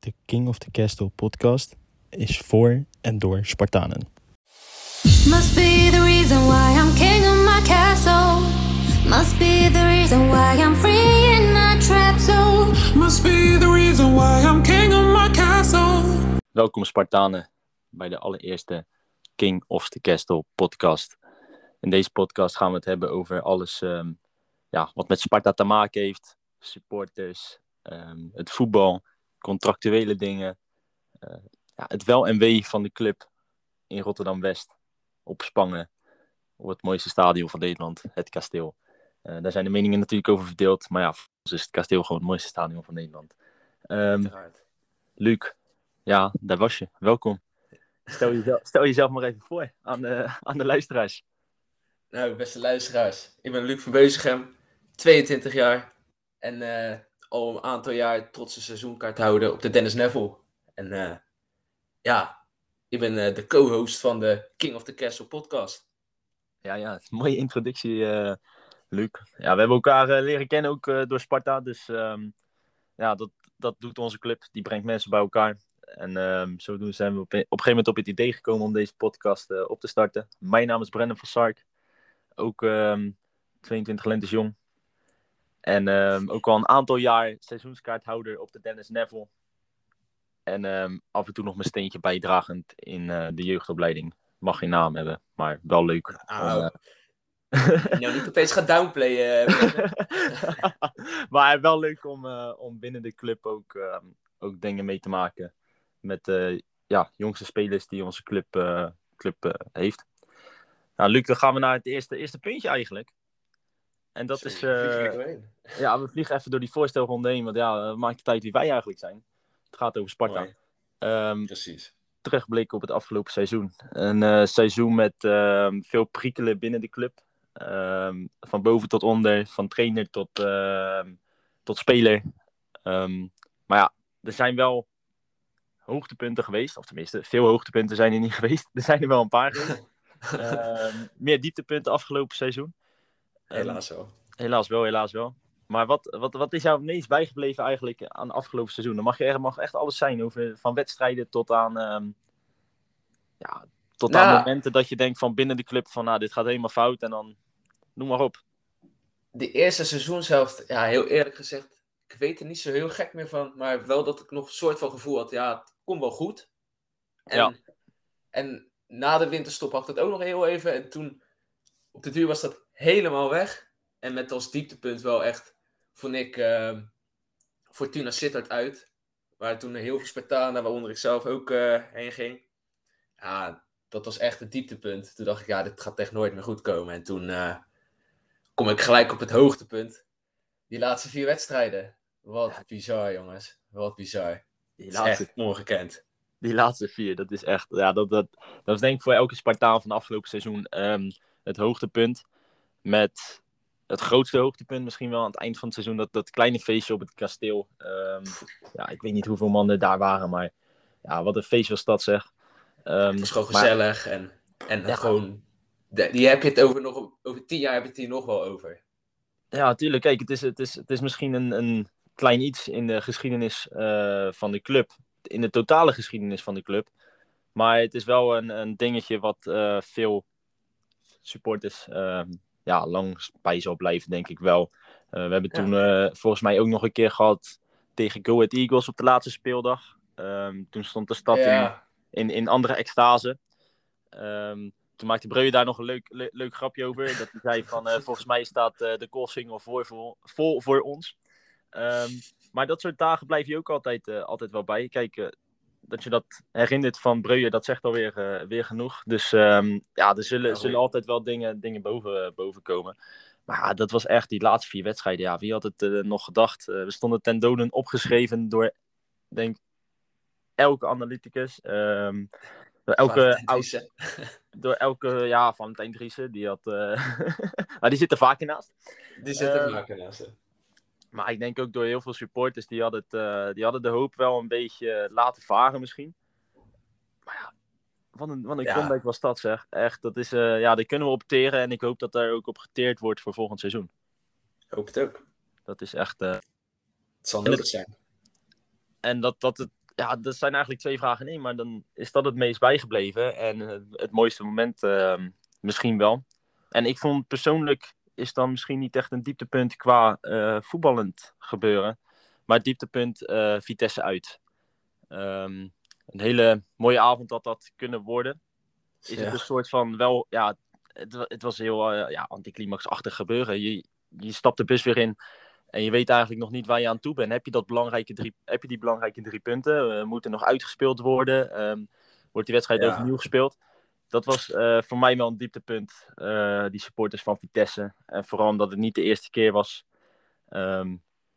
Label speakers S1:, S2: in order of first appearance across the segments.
S1: De King of the Castle podcast is voor en door Spartanen.
S2: Must be the reason why I'm king of my castle. Must be the reason why I'm free in my trap zone.
S3: Must be the reason why I'm king of my castle.
S1: Welkom Spartanen bij de allereerste King of the Castle podcast. In deze podcast gaan we het hebben over alles ehm, ja, wat met Sparta te maken heeft. Supporters, ehm, het voetbal, contractuele dingen. eh, ja, het wel en wee van de club in Rotterdam-West. Op Spangen, op het mooiste stadion van Nederland, het Kasteel. Eh, daar zijn de meningen natuurlijk over verdeeld. Maar ja, voor ons is het Kasteel gewoon het mooiste stadion van Nederland. Ehm Luc, ja, daar was je. Welkom. Stel jezelf, stel jezelf maar even voor aan de, aan de luisteraars.
S4: Nou, beste luisteraars. Ik ben Luc van Beuzegem, 22 jaar. En eh, al een aantal jaar trotse seizoenkaart houden op de Dennis Neville. En eh, ja, ik ben eh, de co-host van de King of the Castle podcast.
S1: Ja, ja, mooie introductie, eh Luc. Ja, we hebben elkaar leren kennen ook door Sparta. Dus ehm, ja, dat, dat doet onze club. Die brengt mensen bij elkaar. En ehm zodoende zijn we op, een- op gegeven moment op het idee gekomen om deze podcast op te starten. Mijn naam is Brendan van Sark. Ook ehm 22 lentes jong. En ehm, ook al een aantal jaar seizoenskaarthouder op de Dennis Neville. En ehm, af en toe nog mijn steentje bijdragend in eh, de jeugdopleiding. Mag geen naam hebben, maar wel leuk.
S4: Ah,
S1: eh,
S4: nou, niet opeens gaan downplayen. eh,
S1: maar wel leuk om, om binnen de club ook, ehm, ook dingen mee te maken. Met eh ja, jongste spelers die onze club, club heeft. Nou, Luc, dan gaan we naar het eerste, eerste puntje eigenlijk. En dat is,
S4: Sorry, ik
S1: eh, ja, we vliegen even door die voorstelronde heen. Want ja, maakt het uit wie wij eigenlijk zijn. Het gaat over Sparta. Ehm,
S4: Precies.
S1: terugblikken op het afgelopen seizoen. Een eh, seizoen met ehm, veel prikkelen binnen de club. Ehm, van boven tot onder, van trainer tot, tot speler. Maar ja, er zijn wel hoogtepunten geweest. Of tenminste, veel hoogtepunten zijn er niet geweest. Er zijn er wel een paar meer dieptepunten afgelopen seizoen. Ehm,
S4: Helaas wel.
S1: Helaas wel, helaas wel. Maar wat, wat, wat is jou het meest bijgebleven eigenlijk aan het afgelopen seizoen? Dan mag je er mag echt alles zijn, over, van wedstrijden tot aan, ehm, ja, tot aan
S4: Nou.
S1: momenten dat je denkt van binnen de club van nou, dit gaat helemaal fout en dan noem maar op.
S4: De eerste seizoenshelft, ja, heel eerlijk gezegd, ik weet er niet zo heel gek meer van. Maar wel dat ik nog een soort van gevoel had, ja, het komt wel goed. En,
S1: Ja.
S4: en na de winterstop had ik dat ook nog heel even. En toen, op de duur was dat helemaal weg. En met als dieptepunt wel echt, vond ik, eh, Fortuna Sittard uit. Waar toen heel veel Spartanen, waaronder ik zelf ook eh, heen ging. Ja, dat was echt het dieptepunt. Toen dacht ik, ja, dit gaat echt nooit meer goed komen. En toen eh, kom ik gelijk op het hoogtepunt. Die laatste vier wedstrijden. Wat bizar, jongens. Wat bizar.
S1: Die laatste,
S4: echt ongekend.
S1: die laatste vier, dat is echt, ja, dat, dat, dat is denk ik voor elke Spartaan van het afgelopen seizoen ehm, het hoogtepunt. Met het grootste hoogtepunt misschien wel aan het eind van het seizoen, dat, dat kleine feestje op het kasteel. Ehm, ja, ik weet niet hoeveel mannen daar waren, maar ja, wat een feest was dat zeg. Ehm,
S4: Het was gewoon
S1: maar-
S4: gezellig. En, en
S1: Ja.
S4: gewoon... de- die heb je het over nog... Over tien jaar heb je het hier nog wel over.
S1: Ja, natuurlijk. Kijk, het is, het is, het is misschien een, een klein iets in de geschiedenis eh, van de club. In de totale geschiedenis van de club. Maar het is wel een, een dingetje wat eh, veel supporters eh, ja, lang bij zal blijven, denk ik wel. Eh, we hebben
S4: Ja.
S1: toen eh, volgens mij ook nog een keer gehad tegen Go Ahead Eagles op de laatste speeldag. Ehm, toen stond de stad in,
S4: ja,
S1: in, in andere extase. Ehm, toen maakte Breuer daar nog een leuk, le- leuk grapje over. Dat hij zei van, eh, volgens mij staat eh, de koolsingel voor, voor, vol voor ons. Ehm, maar dat soort dagen blijf je ook altijd, altijd wel bij. Kijk, dat je dat herinnert van Breuer, dat zegt alweer eh, weer genoeg. Dus ehm, ja, er zullen, zullen altijd wel dingen, dingen boven, boven komen. Maar ja, dat was echt die laatste vier wedstrijden. Ja, wie had het eh, nog gedacht? Eh, we stonden ten doden opgeschreven door, denk elke analyticus. Ehm, door elke
S4: Valentijn
S1: oud,
S4: Driessen.
S1: door elke, ja, Valentijn Driessen, die had, eh, maar die zit er vaak in naast.
S4: Die zit er
S1: Eh,
S4: vaak naast.
S1: Maar ik denk ook door heel veel supporters, die hadden, het, eh, die hadden de hoop wel een beetje laten varen misschien. Maar ja, wat een, wat een
S4: Ja.
S1: comeback was dat zeg. Echt, dat is, eh, ja, daar kunnen we op teren en ik hoop dat daar ook op geteerd wordt voor volgend seizoen.
S4: Ik hoop het ook.
S1: Dat is echt, eh,
S4: Het zal
S1: het-
S4: nodig zijn.
S1: en dat, dat het ja, dat zijn eigenlijk twee vragen in één, maar dan is dat het meest bijgebleven. En eh, het mooiste moment ehm, misschien wel. En ik vond persoonlijk is dan misschien niet echt een dieptepunt qua eh, voetballend gebeuren. Maar het dieptepunt eh, Vitesse uit. Ehm, een hele mooie avond had dat kunnen worden. Is
S4: Ja.
S1: het een soort van wel, ja, het, het was heel eh, ja, anticlimaxachtig gebeuren. Je, je stapt de bus weer in en je weet eigenlijk nog niet waar je aan toe bent. Heb je, dat belangrijke drie, heb je die belangrijke drie punten? Moet er nog uitgespeeld worden? Ehm, wordt die wedstrijd
S4: Ja.
S1: overnieuw gespeeld? Dat was eh, voor mij wel een dieptepunt, eh, die supporters van Vitesse. En vooral omdat het niet de eerste keer was, ehm,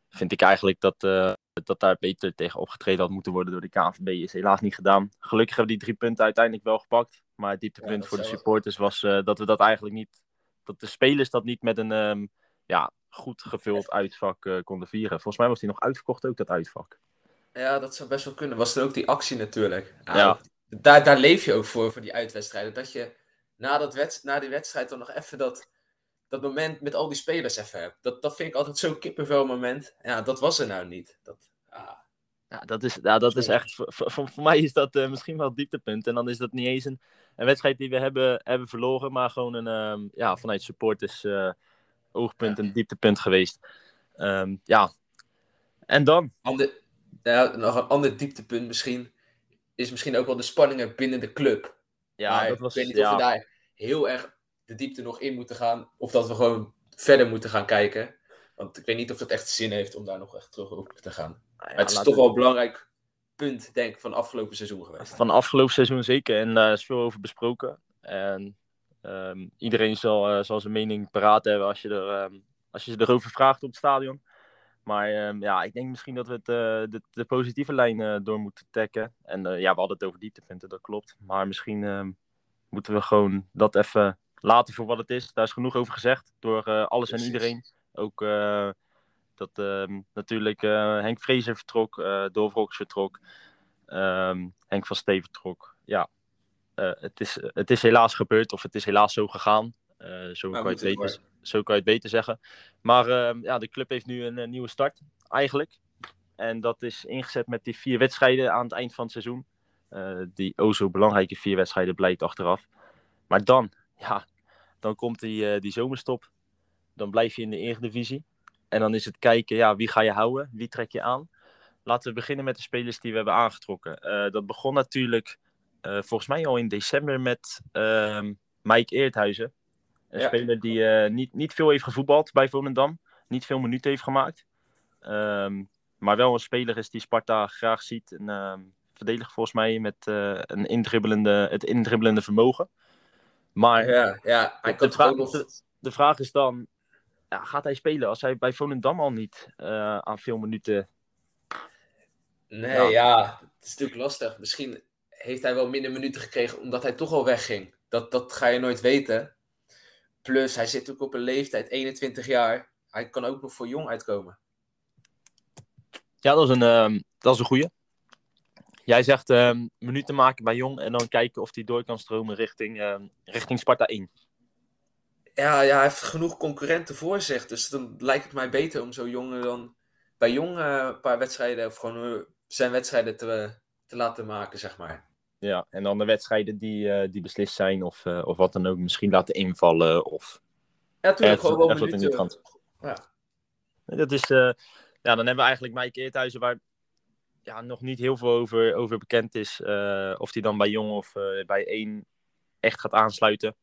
S1: vind ik eigenlijk dat, eh, dat daar beter tegen opgetreden had moeten worden door de KNVB. Is helaas niet gedaan. Gelukkig hebben we die drie punten uiteindelijk wel gepakt. Maar het dieptepunt voor de supporters was dat we dat eigenlijk niet, dat de spelers dat niet met een ehm, ja, goed gevuld uitvak konden vieren. Volgens mij was die nog uitverkocht ook, dat uitvak.
S4: Ja, dat zou best wel kunnen. Was er ook die actie natuurlijk. Ja,
S1: Ja.
S4: Daar, daar leef je ook voor, voor die uitwedstrijden. Dat je na, dat na die wedstrijd dan nog even dat, dat moment met al die spelers even hebt. Dat, dat vind ik altijd zo'n kippenvel moment. Ja, dat was er nou niet. Dat, ah,
S1: Ja, dat is, ja, dat is echt, voor, voor, voor mij is dat eh, misschien wel het dieptepunt. En dan is dat niet eens een, een wedstrijd die we hebben, hebben verloren, maar gewoon een, ehm, ja, vanuit supporters eh, oogpunt een dieptepunt geweest. Ehm, ja, en dan?
S4: ander, ja, nog een ander dieptepunt misschien. Is misschien ook wel de spanningen binnen de club.
S1: Ja,
S4: maar
S1: dat was,
S4: ik weet niet
S1: ja,
S4: of we daar heel erg de diepte nog in moeten gaan. Of dat we gewoon verder moeten gaan kijken. Want ik weet niet of het echt zin heeft om daar nog echt terug op te gaan.
S1: ja,
S4: Maar het is toch
S1: we-
S4: wel een belangrijk punt, denk ik, van afgelopen seizoen geweest.
S1: Van afgelopen seizoen zeker. En daar is veel over besproken. En ehm, iedereen zal, eh, zal zijn mening paraat hebben als je, er, ehm, als je ze erover vraagt op het stadion. Maar ehm, ja, ik denk misschien dat we het, eh, de, de positieve lijn eh, door moeten trekken. En eh, ja, we hadden het over dieptepunten, dat klopt. Maar misschien ehm, moeten we gewoon dat even laten voor wat het is. Daar is genoeg over gezegd door alles
S4: Precies.
S1: en iedereen. Ook dat ehm, natuurlijk Henk Vrezer vertrok, eh Dolf vertrok, Henk van Stee vertrok. Ja, het, is, het is helaas gebeurd of het is helaas zo gegaan. Zo, kan je het beter, zo kan je het beter zeggen. Maar ehm, ja, de club heeft nu een, eh, nieuwe start, eigenlijk. En dat is ingezet met die vier wedstrijden aan het eind van het seizoen. Eh, die o zo belangrijke vier wedstrijden blijkt achteraf. Maar dan, ja, dan komt die, eh, die zomerstop. Dan blijf je in de Eredivisie. En dan is het kijken, ja, wie ga je houden? Wie trek je aan? Laten we beginnen met de spelers die we hebben aangetrokken. Dat begon natuurlijk volgens mij al in december met ehm Mike Eerthuizen. Een
S4: Ja.
S1: speler die eh, niet, niet veel heeft gevoetbald bij Volendam. Niet veel minuten heeft gemaakt. Ehm, maar wel een speler is die Sparta graag ziet. Een ehm, verdediger volgens mij met eh, een indribbelende, het indribbelende vermogen. Maar
S4: Ja, ja hij
S1: de, vraag,
S4: ook nog...
S1: de, de vraag is dan, ja, gaat hij spelen als hij bij Volendam al niet eh, aan veel minuten...
S4: Nee,
S1: Ja.
S4: ja. het is natuurlijk lastig. Misschien heeft hij wel minder minuten gekregen omdat hij toch al wegging. Dat, dat ga je nooit weten. Plus, hij zit ook op een leeftijd, 21 jaar. Hij kan ook nog voor jong uitkomen.
S1: Ja, dat is een, ehm, dat is een goeie. Jij zegt ehm, minuten maken bij Jong en dan kijken of hij door kan stromen richting, ehm, richting Sparta 1.
S4: Ja, ja, hij heeft genoeg concurrenten voor zich. Dus dan lijkt het mij beter om zo jongen dan bij jong eh, een paar wedstrijden, of gewoon eh, zijn wedstrijden te, te laten maken, zeg maar.
S1: Ja, en dan de wedstrijden die, eh, die beslist zijn of, eh, of wat dan ook misschien laten invallen. Of
S4: Ja, natuurlijk gewoon wel
S1: in.
S4: Ja.
S1: Dat is, eh, ja, dan hebben we eigenlijk Mike Eerthuizen waar ja, nog niet heel veel over, over bekend is. of die dan bij Jong of bij 1 echt gaat aansluiten.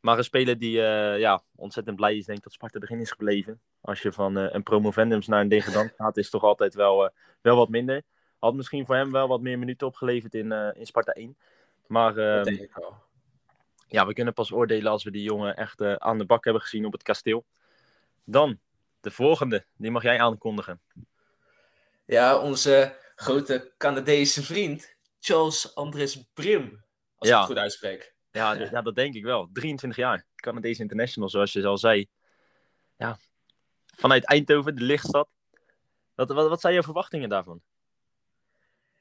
S1: Maar een speler die ja, ontzettend blij is, denk ik dat Sparta erin is gebleven. Als je van een promovendums naar een degradant gaat, is het toch altijd wel, wel wat minder. Had misschien voor hem wel wat meer minuten opgeleverd in, eh, in Sparta 1. Maar
S4: Dat
S1: ehm,
S4: denk ik wel.
S1: ja, we kunnen pas oordelen als we die jongen echt eh, aan de bak hebben gezien op het kasteel. Dan, de volgende, die mag jij aankondigen.
S4: Ja, onze grote Canadese vriend, Charles Andres Brim. Als
S1: Ja.
S4: ik het goed uitspreek.
S1: Ja, d- ja, dat denk ik wel. 23 jaar. Canadese International, zoals je al zei. Ja. Vanuit Eindhoven, de lichtstad. Wat, wat, wat zijn jouw verwachtingen daarvan?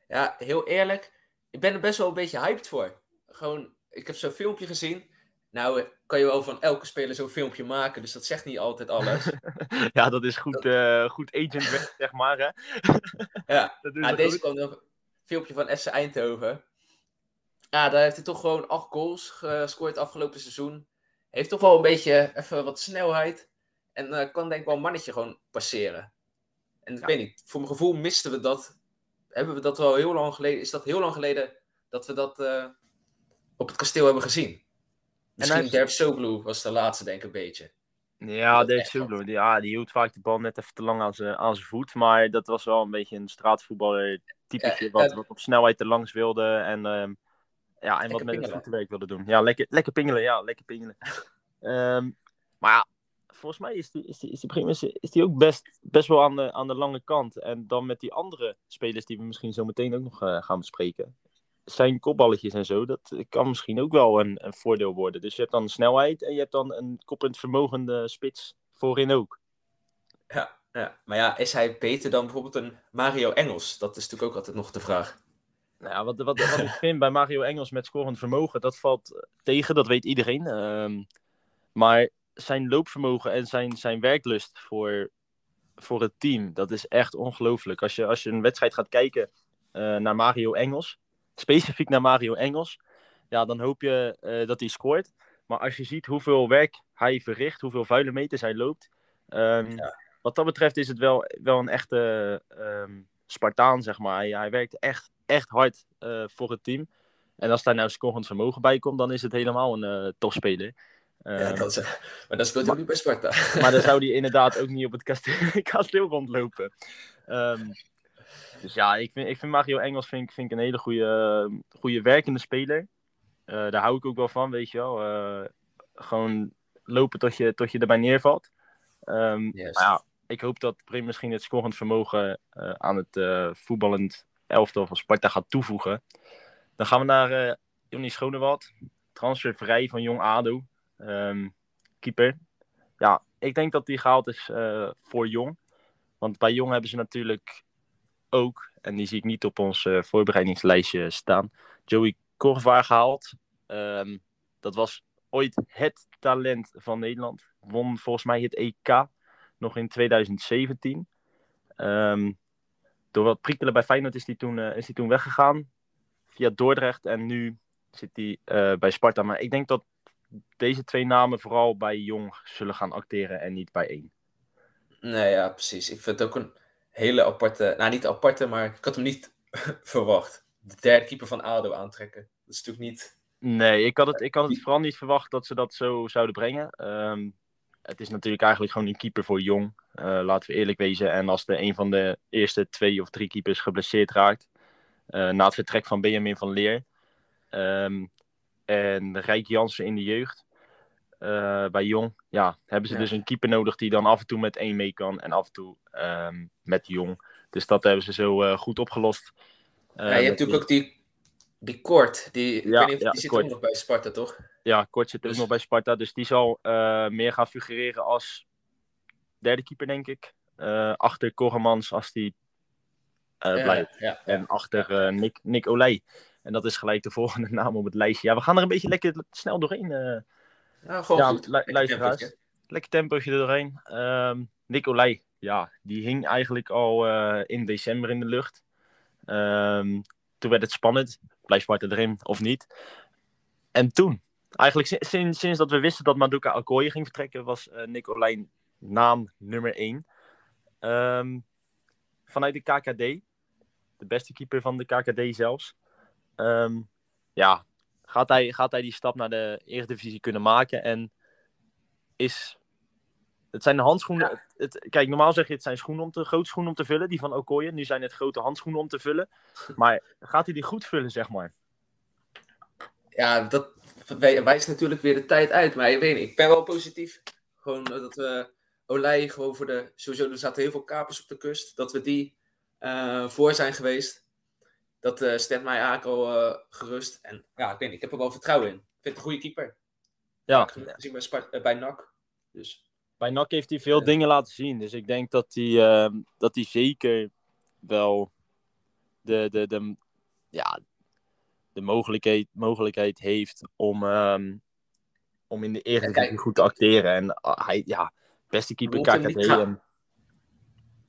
S4: Ja, heel eerlijk, ik ben er best wel een beetje hyped voor. Gewoon, ik heb zo'n filmpje gezien. Nou, eh, kan je wel van elke speler zo'n filmpje maken, dus dat zegt niet altijd alles.
S1: ja, dat is goed, eh, goed agentwerk, zeg maar. Hè?
S4: ja,
S1: Dat
S4: ja deze
S1: goed.
S4: kwam dan filmpje van FC Eindhoven. Ja, daar heeft hij toch gewoon acht goals gescoord afgelopen seizoen. Heeft toch wel een beetje even wat snelheid. En eh, kan denk ik wel een mannetje gewoon passeren. En ik weet niet, voor mijn gevoel misten we dat. Hebben we dat wel heel lang geleden. Is dat heel lang geleden dat we dat eh, op het kasteel hebben gezien? Misschien Derf Soblu was de laatste, denk ik, een beetje.
S1: Ja,
S4: echt
S1: Sublo, die, ja, die hield vaak de bal net even te lang aan zijn, aan zijn voet. Maar dat was wel een beetje een straatvoetballer typetje
S4: Ja,
S1: wat, wat op snelheid er langs wilde. En, ehm, ja, en wat met het voetenwerk wilde doen. Ja, lekker, lekker pingelen. Ja, lekker pingelen. Ehm, maar ja, volgens mij is die, is die, is die, prima- is die, is die ook best, best wel aan de, aan de lange kant. En dan met die andere spelers die we misschien zo meteen ook nog eh, gaan bespreken. Zijn kopballetjes en zo, dat kan misschien ook wel een, een voordeel worden. Dus je hebt dan snelheid en je hebt dan een koppend vermogende spits voorin ook.
S4: Ja, ja, maar ja, is hij beter dan bijvoorbeeld een Mario Engels? Dat is natuurlijk ook altijd nog de vraag.
S1: Nou ja, wat, wat, wat ik vind bij Mario Engels met scorend vermogen, dat valt tegen, dat weet iedereen. Ehm, maar zijn loopvermogen en zijn, zijn werklust voor, voor het team, dat is echt ongelooflijk. Als je, als je een wedstrijd gaat kijken eh, naar Mario Engels, specifiek naar Mario Engels, ja, dan hoop je eh, dat hij scoort. Maar als je ziet hoeveel werk hij verricht, hoeveel vuile meters hij loopt, ehm, wat dat betreft is het wel, wel een echte ehm, Spartaan, zeg maar. Hij, hij werkt echt, echt hard eh, voor het team. En als daar nou scorend vermogen bij komt, dan is het helemaal een topspeler.
S4: Ja,
S1: Ehm,
S4: dat is, maar dat speelt hij ook niet bij Sparta.
S1: maar dan zou hij inderdaad ook niet op het kasteel, kasteel rondlopen. Ehm, dus ja, ik vind, ik vind Mario Engels vind, ik- vind ik een hele goede, goede werkende speler. Eh, daar hou ik ook wel van, weet je wel. Eh, gewoon lopen tot je, tot je erbij neervalt. Ehm, maar ja, ik hoop dat Prim misschien het scorend vermogen eh, aan het voetballend elftal van Sparta gaat toevoegen. Dan gaan we naar Johnny Schonewald. Transfervrij van Jong ADO. Ehm, keeper. Ja, ik denk dat die gehaald is eh, voor Jong. Want bij Jong hebben ze natuurlijk ook, en die zie ik niet op ons eh, voorbereidingslijstje staan, Joey Korvaar gehaald. Ehm, dat was ooit het talent van Nederland. Won volgens mij het EK nog in 2017. Ehm, door wat prikkelen bij Feyenoord is hij toen, eh, is toen weggegaan. Via Dordrecht en nu zit hij bij Sparta. Maar ik denk dat deze twee namen vooral bij Jong zullen gaan acteren en niet bij één.
S4: Nee, ja, precies. Ik vind het ook een hele aparte... Nou, niet aparte, maar ik had hem niet verwacht. De derde keeper van ADO aantrekken. Dat is natuurlijk niet...
S1: Nee, ik had, het, ik had het vooral niet verwacht dat ze dat zo zouden brengen. Ehm, het is natuurlijk eigenlijk gewoon een keeper voor Jong. eh, laten we eerlijk wezen. En als er een van de eerste twee of drie keepers geblesseerd raakt. eh, na het vertrek van Benjamin van Leer. ehm, en Rijk Jansen in de jeugd. eh, bij Jong. Ja, hebben ze
S4: Ja.
S1: dus een keeper nodig die dan af en toe met één mee kan. En af en toe ehm, met Jong. Dus dat hebben ze zo eh, goed opgelost. Eh,
S4: ja, je hebt natuurlijk ook die, die Kort. Die, ik weet niet of die zit
S1: Kort.
S4: ook nog bij Sparta, toch?
S1: Ja, Kort zit ook
S4: Dus-
S1: nog bij Sparta. Dus die zal eh, meer gaan figureren als derde keeper, denk ik. Eh, achter Koremans als die eh, blijft. En achter eh, Nick, Nick Olij. En dat is gelijk de volgende naam op het lijstje. Ja, we gaan er een beetje lekker snel doorheen. eh
S4: ja, gewoon
S1: ja,
S4: goed. Lekker tempootje
S1: er doorheen. Ehm Nick Olij, ja, die hing eigenlijk al eh, in december in de lucht. Ehm, toen werd het spannend. Blijft Sparta erin of niet? En toen, eigenlijk si- sinds, sinds dat we wisten dat Maduka Okoye ging vertrekken, was eh Nick Olij naam nummer 1. vanuit de KKD. De beste keeper van de KKD zelfs. Ehm, ja, gaat hij, gaat hij die stap naar de Eredivisie kunnen maken? En is... Het zijn de handschoenen... Het, het- kijk, normaal zeg je het zijn schoenen om te, grote schoenen om te vullen, die van Okoye. Nu zijn het grote handschoenen om te vullen. Maar gaat hij die goed vullen, zeg maar?
S4: Ja, dat wij- wijst natuurlijk weer de tijd uit. Maar ik weet niet, ik ben wel positief. Gewoon dat we Olij gewoon voor de... Sowieso, er zaten heel veel kapers op de kust. Dat we die eh, voor zijn geweest. Dat eh stemt mij eigenlijk al eh, gerust. En ja, ik weet niet, ik heb er wel vertrouwen in. Ik vind het een goede keeper.
S1: Ja,
S4: Ik bij, Spart eh, bij NAC. Dus
S1: bij NAC heeft hij veel dingen laten zien. Dus ik denk dat hij, ehm, dat hij zeker wel de, de, de, ja, de mogelijkheid, mogelijkheid heeft om, ehm, om in de Eredivisie goed te acteren. En ah, hij, ja, beste keeper KKD.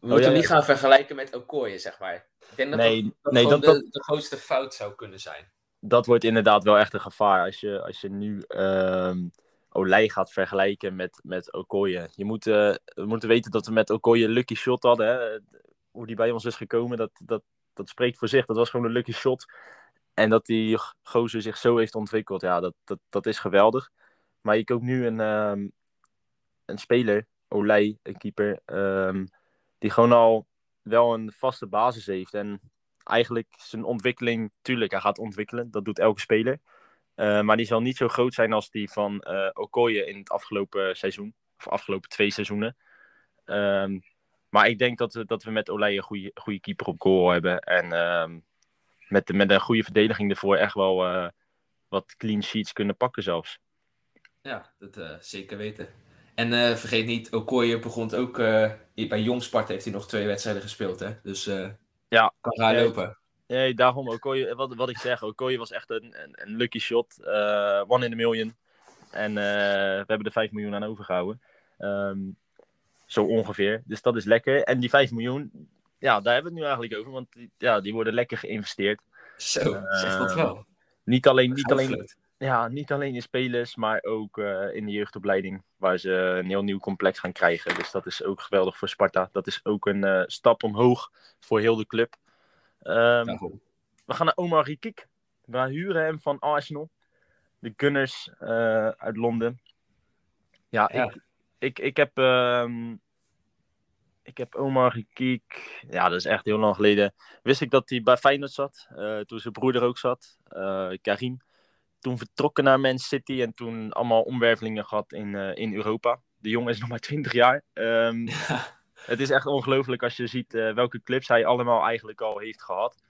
S4: We moeten hem niet gaan vergelijken met Okoye, zeg maar. Ik denk dat
S1: Nee,
S4: dat, dat,
S1: nee, dat-
S4: de, de grootste fout zou kunnen zijn.
S1: dat wordt inderdaad wel echt een gevaar als je, als je nu ehm Olij gaat vergelijken met, met Okoye. Je moet, eh, we moeten weten dat we met Okoye een lucky shot hadden. Hè? Hoe die bij ons is gekomen, dat, dat, dat spreekt voor zich. Dat was gewoon een lucky shot. En dat die gozer zich zo heeft ontwikkeld, ja, dat, dat, dat is geweldig. Maar je koopt nu een, ehm, een speler, Olij, een keeper, ehm, die gewoon al wel een vaste basis heeft. En eigenlijk zijn ontwikkeling, tuurlijk, hij gaat ontwikkelen. Dat doet elke speler. Eh, maar die zal niet zo groot zijn als die van eh Okoye in het afgelopen seizoen. Of afgelopen twee seizoenen. Ehm, maar ik denk dat we, dat we met Olij een goede, goede keeper op goal hebben. En ehm, met, de, met een goede verdediging ervoor echt wel eh, wat clean sheets kunnen pakken zelfs.
S4: Ja, dat zeker weten. En eh, vergeet niet, Okoye begon ook... eh, bij Jong Sparta heeft hij nog twee wedstrijden gespeeld, hè. Dus eh
S1: Ja.
S4: kan raar
S1: Ja.
S4: lopen.
S1: Nee, daarom Okoye, wat, wat ik zeg, Okoye was echt een, een, een lucky shot. eh, one in a million. En eh, we hebben er 5 miljoen aan overgehouden. Ehm, zo ongeveer. Dus dat is lekker. En die 5 miljoen, ja, daar hebben we het nu eigenlijk over. Want die, ja, die worden lekker geïnvesteerd.
S4: Zo, zeg dat
S1: Eh,
S4: wel.
S1: Niet alleen, niet alleen. Ja, niet alleen in spelers, maar ook eh, in de jeugdopleiding. Waar ze een heel nieuw complex gaan krijgen. Dus dat is ook geweldig voor Sparta. Dat is ook een eh, stap omhoog voor heel de club. Ehm, we gaan naar Omar Rikik. We huren hem van Arsenal. De Gunners eh, uit Londen. Ja,
S4: Ja.
S1: Ik, ik, ik, heb, ehm, ik heb Omar Rikik. Ja, dat is echt heel lang geleden. Wist ik dat hij bij Feyenoord zat. toen zijn broer er ook zat. Karim. Toen vertrokken naar Man City. En toen allemaal omwervelingen gehad in, eh, in Europa. De jongen is nog maar 20 jaar. Ehm, het is echt ongelooflijk als je ziet eh, welke clips hij allemaal eigenlijk al heeft gehad.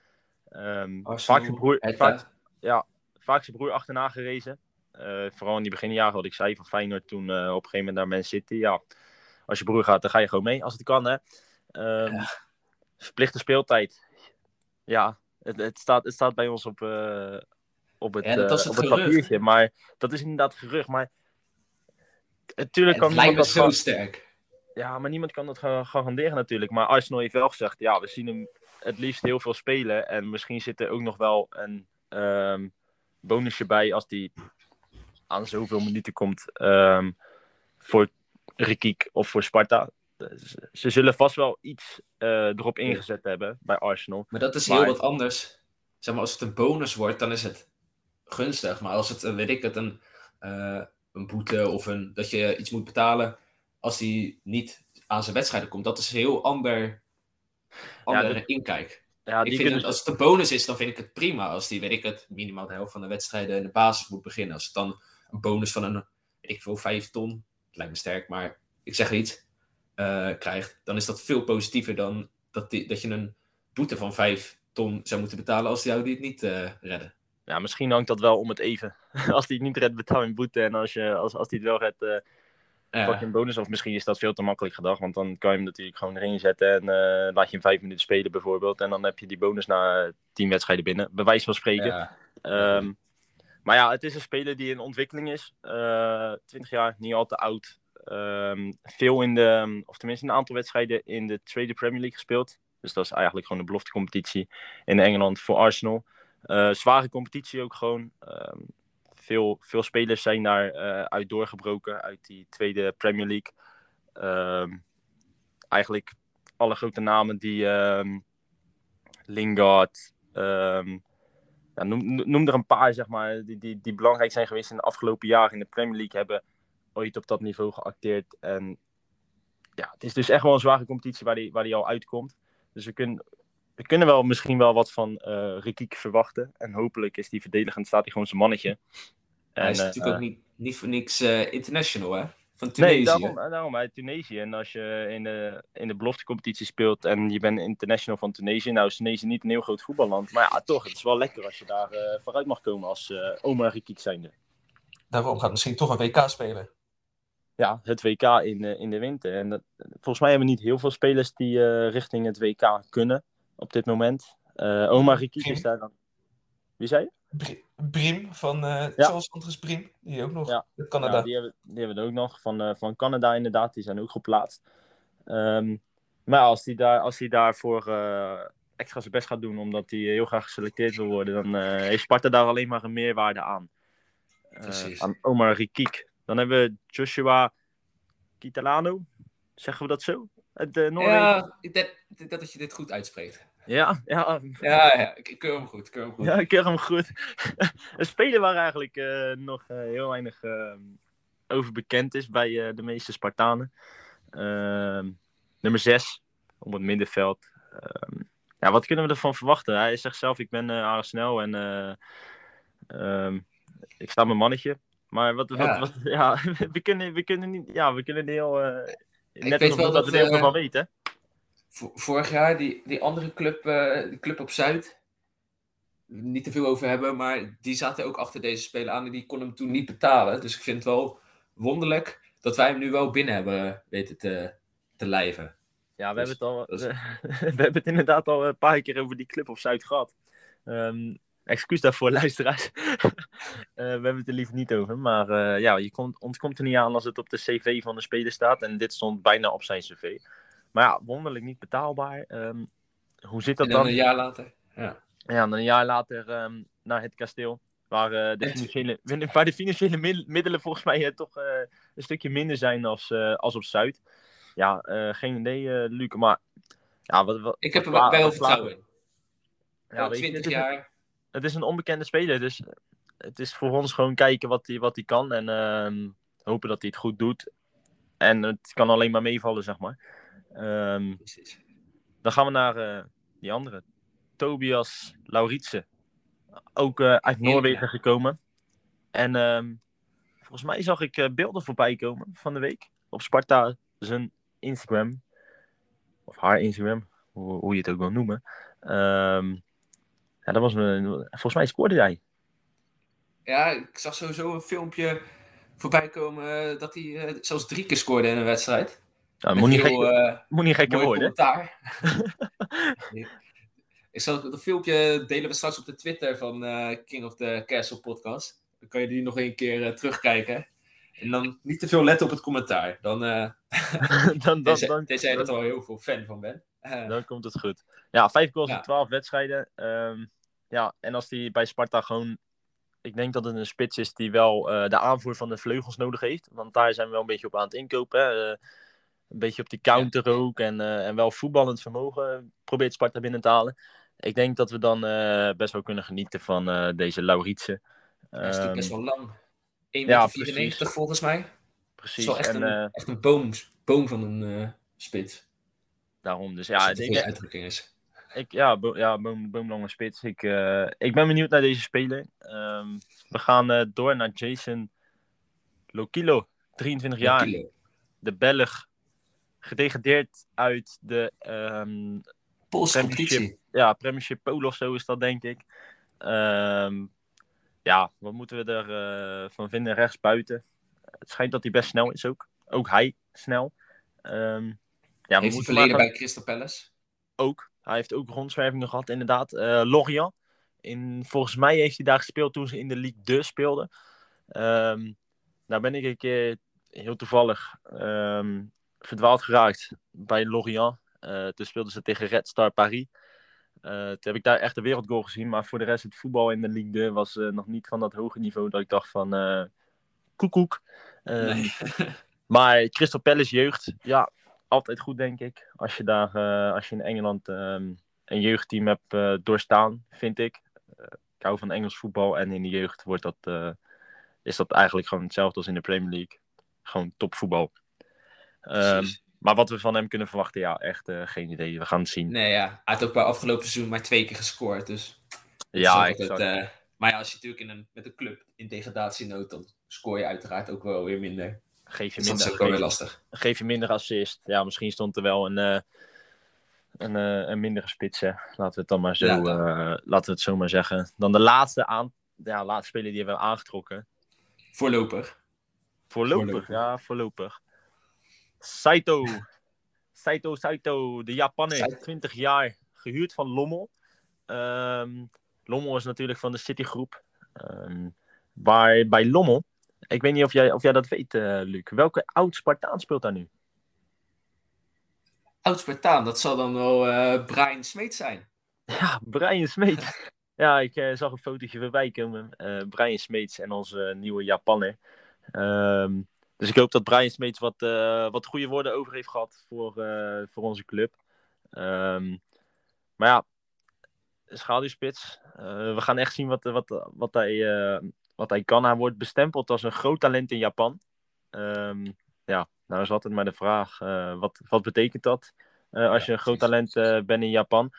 S1: Ehm, vaak, zijn broer,
S4: Hertha.
S1: vaak, vaak zijn broer achterna gerezen. Eh, vooral in die beginjaren, wat ik zei, van Feyenoord toen op een gegeven moment naar Man City. Ja, als je broer gaat, dan ga je gewoon mee, als het kan. Hè. Ehm,
S4: Ja.
S1: Verplichte speeltijd. Ja, het, het, staat, het staat bij ons op, op het,
S4: Ja, dat
S1: eh,
S4: was het
S1: op het papiertje. Maar dat is inderdaad gerucht. Maar natuurlijk kan
S4: het lijkt me
S1: dat
S4: zo
S1: gaan-
S4: sterk.
S1: ja, maar niemand kan dat ga- garanderen natuurlijk. Maar Arsenal heeft wel gezegd, ja, we zien hem het liefst heel veel spelen. En misschien zit er ook nog wel een ehm, bonusje bij als die aan zoveel minuten komt ehm, voor Rikiek of voor Sparta. Dus Ze zullen vast wel iets eh, erop ingezet hebben bij Arsenal.
S4: Maar dat is
S1: Maar-
S4: heel wat anders. Zeg maar, als het een bonus wordt, dan is het gunstig. Maar als het, weet ik het, een, eh, een boete of een, dat je iets moet betalen als hij niet aan zijn wedstrijden komt, dat is een heel ander, andere
S1: dat-
S4: inkijk.
S1: Ja,
S4: ik
S1: die
S4: vind het, als het een bonus is, dan vind ik het prima. Als die, weet ik het, minimaal de helft van de wedstrijden in de basis moet beginnen. Als het dan een bonus van een, ik veel, 5 ton, het lijkt me sterk, maar ik zeg iets, eh, krijgt, dan is dat veel positiever dan dat, die, dat je een boete van 5 ton zou moeten betalen als jou die het niet eh, redden.
S1: Ja, misschien hangt dat wel om het even. als hij het niet redt, betaal je een boete. En als, je, als, als hij het wel redt, eh,
S4: Ja.
S1: pak je een bonus. Of misschien is dat veel te makkelijk gedacht. Want dan kan je hem natuurlijk gewoon erin zetten. En eh, laat je hem vijf minuten spelen bijvoorbeeld. En dan heb je die bonus na tien wedstrijden binnen. Bij wijze van spreken.
S4: Ja.
S1: Ehm, maar ja, het is een speler die in ontwikkeling is. Eh 20 jaar, niet al te oud. Ehm, veel in de, of tenminste een aantal wedstrijden in de tweede Premier League gespeeld. Dus dat is eigenlijk gewoon de beloftecompetitie in Engeland voor Arsenal. Eh, zware competitie ook gewoon. Ehm, veel, veel spelers zijn daar eh, uit doorgebroken uit die tweede Premier League. Ehm, eigenlijk alle grote namen die ehm, Lingard, noem er een paar, zeg maar, die, die, die belangrijk zijn geweest in de afgelopen jaren in de Premier League, hebben ooit op dat niveau geacteerd. En ja, het is dus echt wel een zware competitie waar die, waar die al uitkomt. Dus we kunnen, we kunnen wel misschien wel wat van eh Rikiek verwachten. En hopelijk is die verdedigend, staat hij gewoon zijn mannetje.
S4: Hij is
S1: En,
S4: natuurlijk
S1: eh,
S4: ook niet, niet voor niks eh, international, hè? Van
S1: Nee,
S4: Tunesië.
S1: daarom, daarom uit Tunesië. En als je in de, in de beloftecompetitie speelt en je bent international van Tunesië. Nou is Tunesië niet een heel groot voetballand. Maar ja, toch, het is wel lekker als je daar eh, vooruit mag komen als eh Omar Rikiek zijnde.
S5: Daarom gaat misschien toch een WK spelen.
S1: Ja, het WK in, in de winter. En dat, volgens mij hebben we niet heel veel spelers die eh, richting het WK kunnen op dit moment. Eh Omar Rikiek is daar dan... Wie zei je?
S5: Bri- Briem van eh
S1: Ja.
S5: Charles Andres Briem, die ook nog
S1: Ja.
S5: Canada.
S1: Ja, die, hebben, die hebben we ook nog. Van, eh, van Canada inderdaad, die zijn ook geplaatst. Ehm, Maar als hij daar, als hij daarvoor extra zijn best gaat doen, omdat hij heel graag geselecteerd wil worden, dan heeft Sparta daar alleen maar een meerwaarde aan. Aan Omar Rikiek. Dan hebben we Joshua Kitalano. Zeggen we dat zo? Uit uh, Noorwegen?
S4: Ja, denk dat je dit goed uitspreekt.
S1: Ja, ja,
S4: Ja, ja, ik, keur hem goed. Ik keur hem goed.
S1: ja, ik ken hem goed. een speler waar eigenlijk eh, nog eh, heel weinig eh, over bekend is bij eh, de meeste Spartanen. Ehm, nummer 6 op het middenveld. Ehm, ja, wat kunnen we ervan verwachten? Hij zegt zelf, ik ben eh aardig snel en eh, ehm, ik sta mijn mannetje. Maar wat, wat,
S4: Ja.
S1: wat, ja, we kunnen, we kunnen niet, ja, we kunnen heel, eh, net
S4: weet
S1: nog
S4: wel
S1: dat,
S4: dat,
S1: we er heel
S4: eh,
S1: van weten.
S4: Vo- Vorig jaar, die, die andere club, eh, die club op Zuid, niet te veel over hebben, maar die zaten ook achter deze speler aan en die kon hem toen niet betalen. Dus ik vind het wel wonderlijk dat wij hem nu wel binnen hebben weten te, te lijven.
S1: Ja, we,
S4: Dus
S1: hebben het al,
S4: is-
S1: we hebben het inderdaad al een paar keer over die club op Zuid gehad. Ehm, excuus daarvoor, luisteraars. Eh, we hebben het er liever niet over. Maar eh, ja, je komt, ontkomt er niet aan als het op de cv van de speler staat. En dit stond bijna op zijn cv. Maar ja, wonderlijk niet betaalbaar. Ehm, hoe zit dat
S4: En dan
S1: dan?
S4: een jaar later. Ja.
S1: Ja, dan een jaar later ehm, naar het kasteel. Waar, eh, de, financiële, waar de financiële mid- middelen volgens mij toch een stukje minder zijn als, als op Zuid. Ja, geen idee, Luc. Maar ja, wat, wat,
S4: Ik heb er wel
S1: wat
S4: vertrouwen in.
S1: Ja,
S4: Wel
S1: weet je,
S4: 20
S1: het, is een,
S4: jaar.
S1: Het is een onbekende speler. Dus het is voor ons gewoon kijken wat hij wat hij kan. En ehm, hopen dat hij het goed doet. En het kan alleen maar meevallen, zeg maar. Ehm,
S4: Precies.
S1: dan gaan we naar eh, die andere. Tobias Lauritsen. Ook eh, uit Noorwegen gekomen. En ehm, volgens mij zag ik eh, beelden voorbij komen van de week. Op Sparta zijn Instagram. Of haar Instagram. Hoe, hoe je het ook wil noemen. Ehm, ja, dat was een, volgens mij scoorde hij.
S4: Ja, ik zag sowieso een filmpje voorbij komen eh, dat hij eh, zelfs drie keer scoorde in een wedstrijd.
S1: Nou, moet, niet
S4: heel,
S1: gek,
S4: eh,
S1: moet niet gekker worden.
S4: ik zal dat filmpje delen we straks op de Twitter van King of the Castle podcast. Dan kan je die nog een keer terugkijken. En dan niet te veel letten op het commentaar. Dan, eh
S1: dan, dan,
S4: tenzij,
S1: dan,
S4: tenzij je er al heel veel fan van bent.
S1: Dan komt het goed. Ja, vijf goals
S4: Ja.
S1: in twaalf wedstrijden. Ehm, ja, en als hij bij Sparta gewoon... Ik denk dat het een spits is die wel eh, de aanvoer van de vleugels nodig heeft. Want daar zijn we wel een beetje op aan het inkopen. hè. Eh, een beetje op die counter ook. En, eh, en wel voetballend vermogen probeert Sparta binnen te halen. Ik denk dat we dan best wel kunnen genieten van deze Lauritsen.
S4: hij is natuurlijk best
S1: Ehm,
S4: wel lang. 1,94
S1: ja,
S4: volgens mij. Het is
S1: precies.
S4: wel echt
S1: En
S4: een, echt een boom, boom van een spits.
S1: daarom. Dus
S4: Ja,
S1: ik,
S4: uitdrukking is.
S1: Ik, ja, bo ja boom, boomlange spits. Ik, eh, ik ben benieuwd naar deze speler. Ehm, we gaan eh, door naar Jason Lokilo, 23 jaar. De Belg. Gedegradeerd uit de ehm,
S4: Poolse
S1: Premiership.
S4: competitie.
S1: ja, Premiership Pool of zo is dat, denk ik. Ehm, ja, wat moeten we ervan van vinden rechts buiten? Het schijnt dat hij best snel is ook. Ook hij snel. Ehm, ja,
S4: Heeft hij
S1: maar
S4: verleden bij Crystal Palace.
S1: ook. Hij heeft ook rondzwervingen gehad, inderdaad. Eh Lorient. In, volgens mij heeft hij daar gespeeld toen ze in de Ligue 2 speelden. Ehm nou ben ik een keer heel toevallig ehm, verdwaald geraakt bij Lorient. Eh, toen speelden ze tegen Red Star Paris. Eh, toen heb ik daar echt een wereldgoal gezien. Maar voor de rest, het voetbal in de Ligue 2 was nog niet van dat hoge niveau dat ik dacht van... koekoek. Ehm,
S4: Nee.
S1: maar Crystal Palace jeugd, ja, altijd goed denk ik. Als je daar, eh, als je in Engeland ehm, een jeugdteam hebt eh, doorstaan, vind ik. Eh, ik hou van Engels voetbal en in de jeugd wordt dat, is dat eigenlijk gewoon hetzelfde als in de Premier League. Gewoon topvoetbal.
S4: Precies.
S1: maar wat we van hem kunnen verwachten, ja, echt geen idee. We gaan het zien.
S4: Nee, ja. Hij had ook bij afgelopen seizoen maar twee keer gescoord. Dus
S1: ja,
S4: dat, eh, maar ja, als je natuurlijk in een, met een club in degradatienood, dan scoor je uiteraard ook wel weer minder.
S1: Geef je
S4: Dus dat is
S1: minder.
S4: ook wel weer
S1: Geef,
S4: lastig.
S1: geef je minder assist. Ja, misschien stond er wel een, eh, een, eh, een mindere spits. Hè. Laten we het dan maar zo,
S4: Ja, dan.
S1: eh, laten we het zo maar zeggen. Dan de laatste, aan, ja, laatste speler die hebben we aangetrokken.
S4: Voorlopig.
S1: Voorlopig,
S4: Voorlopig.
S1: ja, voorlopig. Saito. Saito, Saito, de Japaner,
S4: Saito.
S1: 20 jaar, gehuurd van Lommel. Ehm, Lommel is natuurlijk van de Citygroep. Ehm waar bij Lommel, ik weet niet of jij, of jij dat weet, eh, Luc. Welke oud Spartaan speelt daar nu?
S4: Oud-Spartaan, dat zal dan wel eh, Brian Smeet zijn.
S1: Ja, Brian Smeets. ja, ik eh, zag een fotootje voorbij komen. Brian Smeets en onze nieuwe Japanner. Ehm, dus ik hoop dat Brian Smeets wat, wat goede woorden over heeft gehad voor, voor onze club. Ehm, maar ja, schaduwspits. We gaan echt zien wat, wat, wat, hij, wat hij kan. Hij wordt bestempeld als een groot talent in Japan. Ehm, ja, nou is altijd maar de vraag, eh, wat, wat betekent dat eh, als
S4: Ja,
S1: je een groot talent eh, bent in Japan?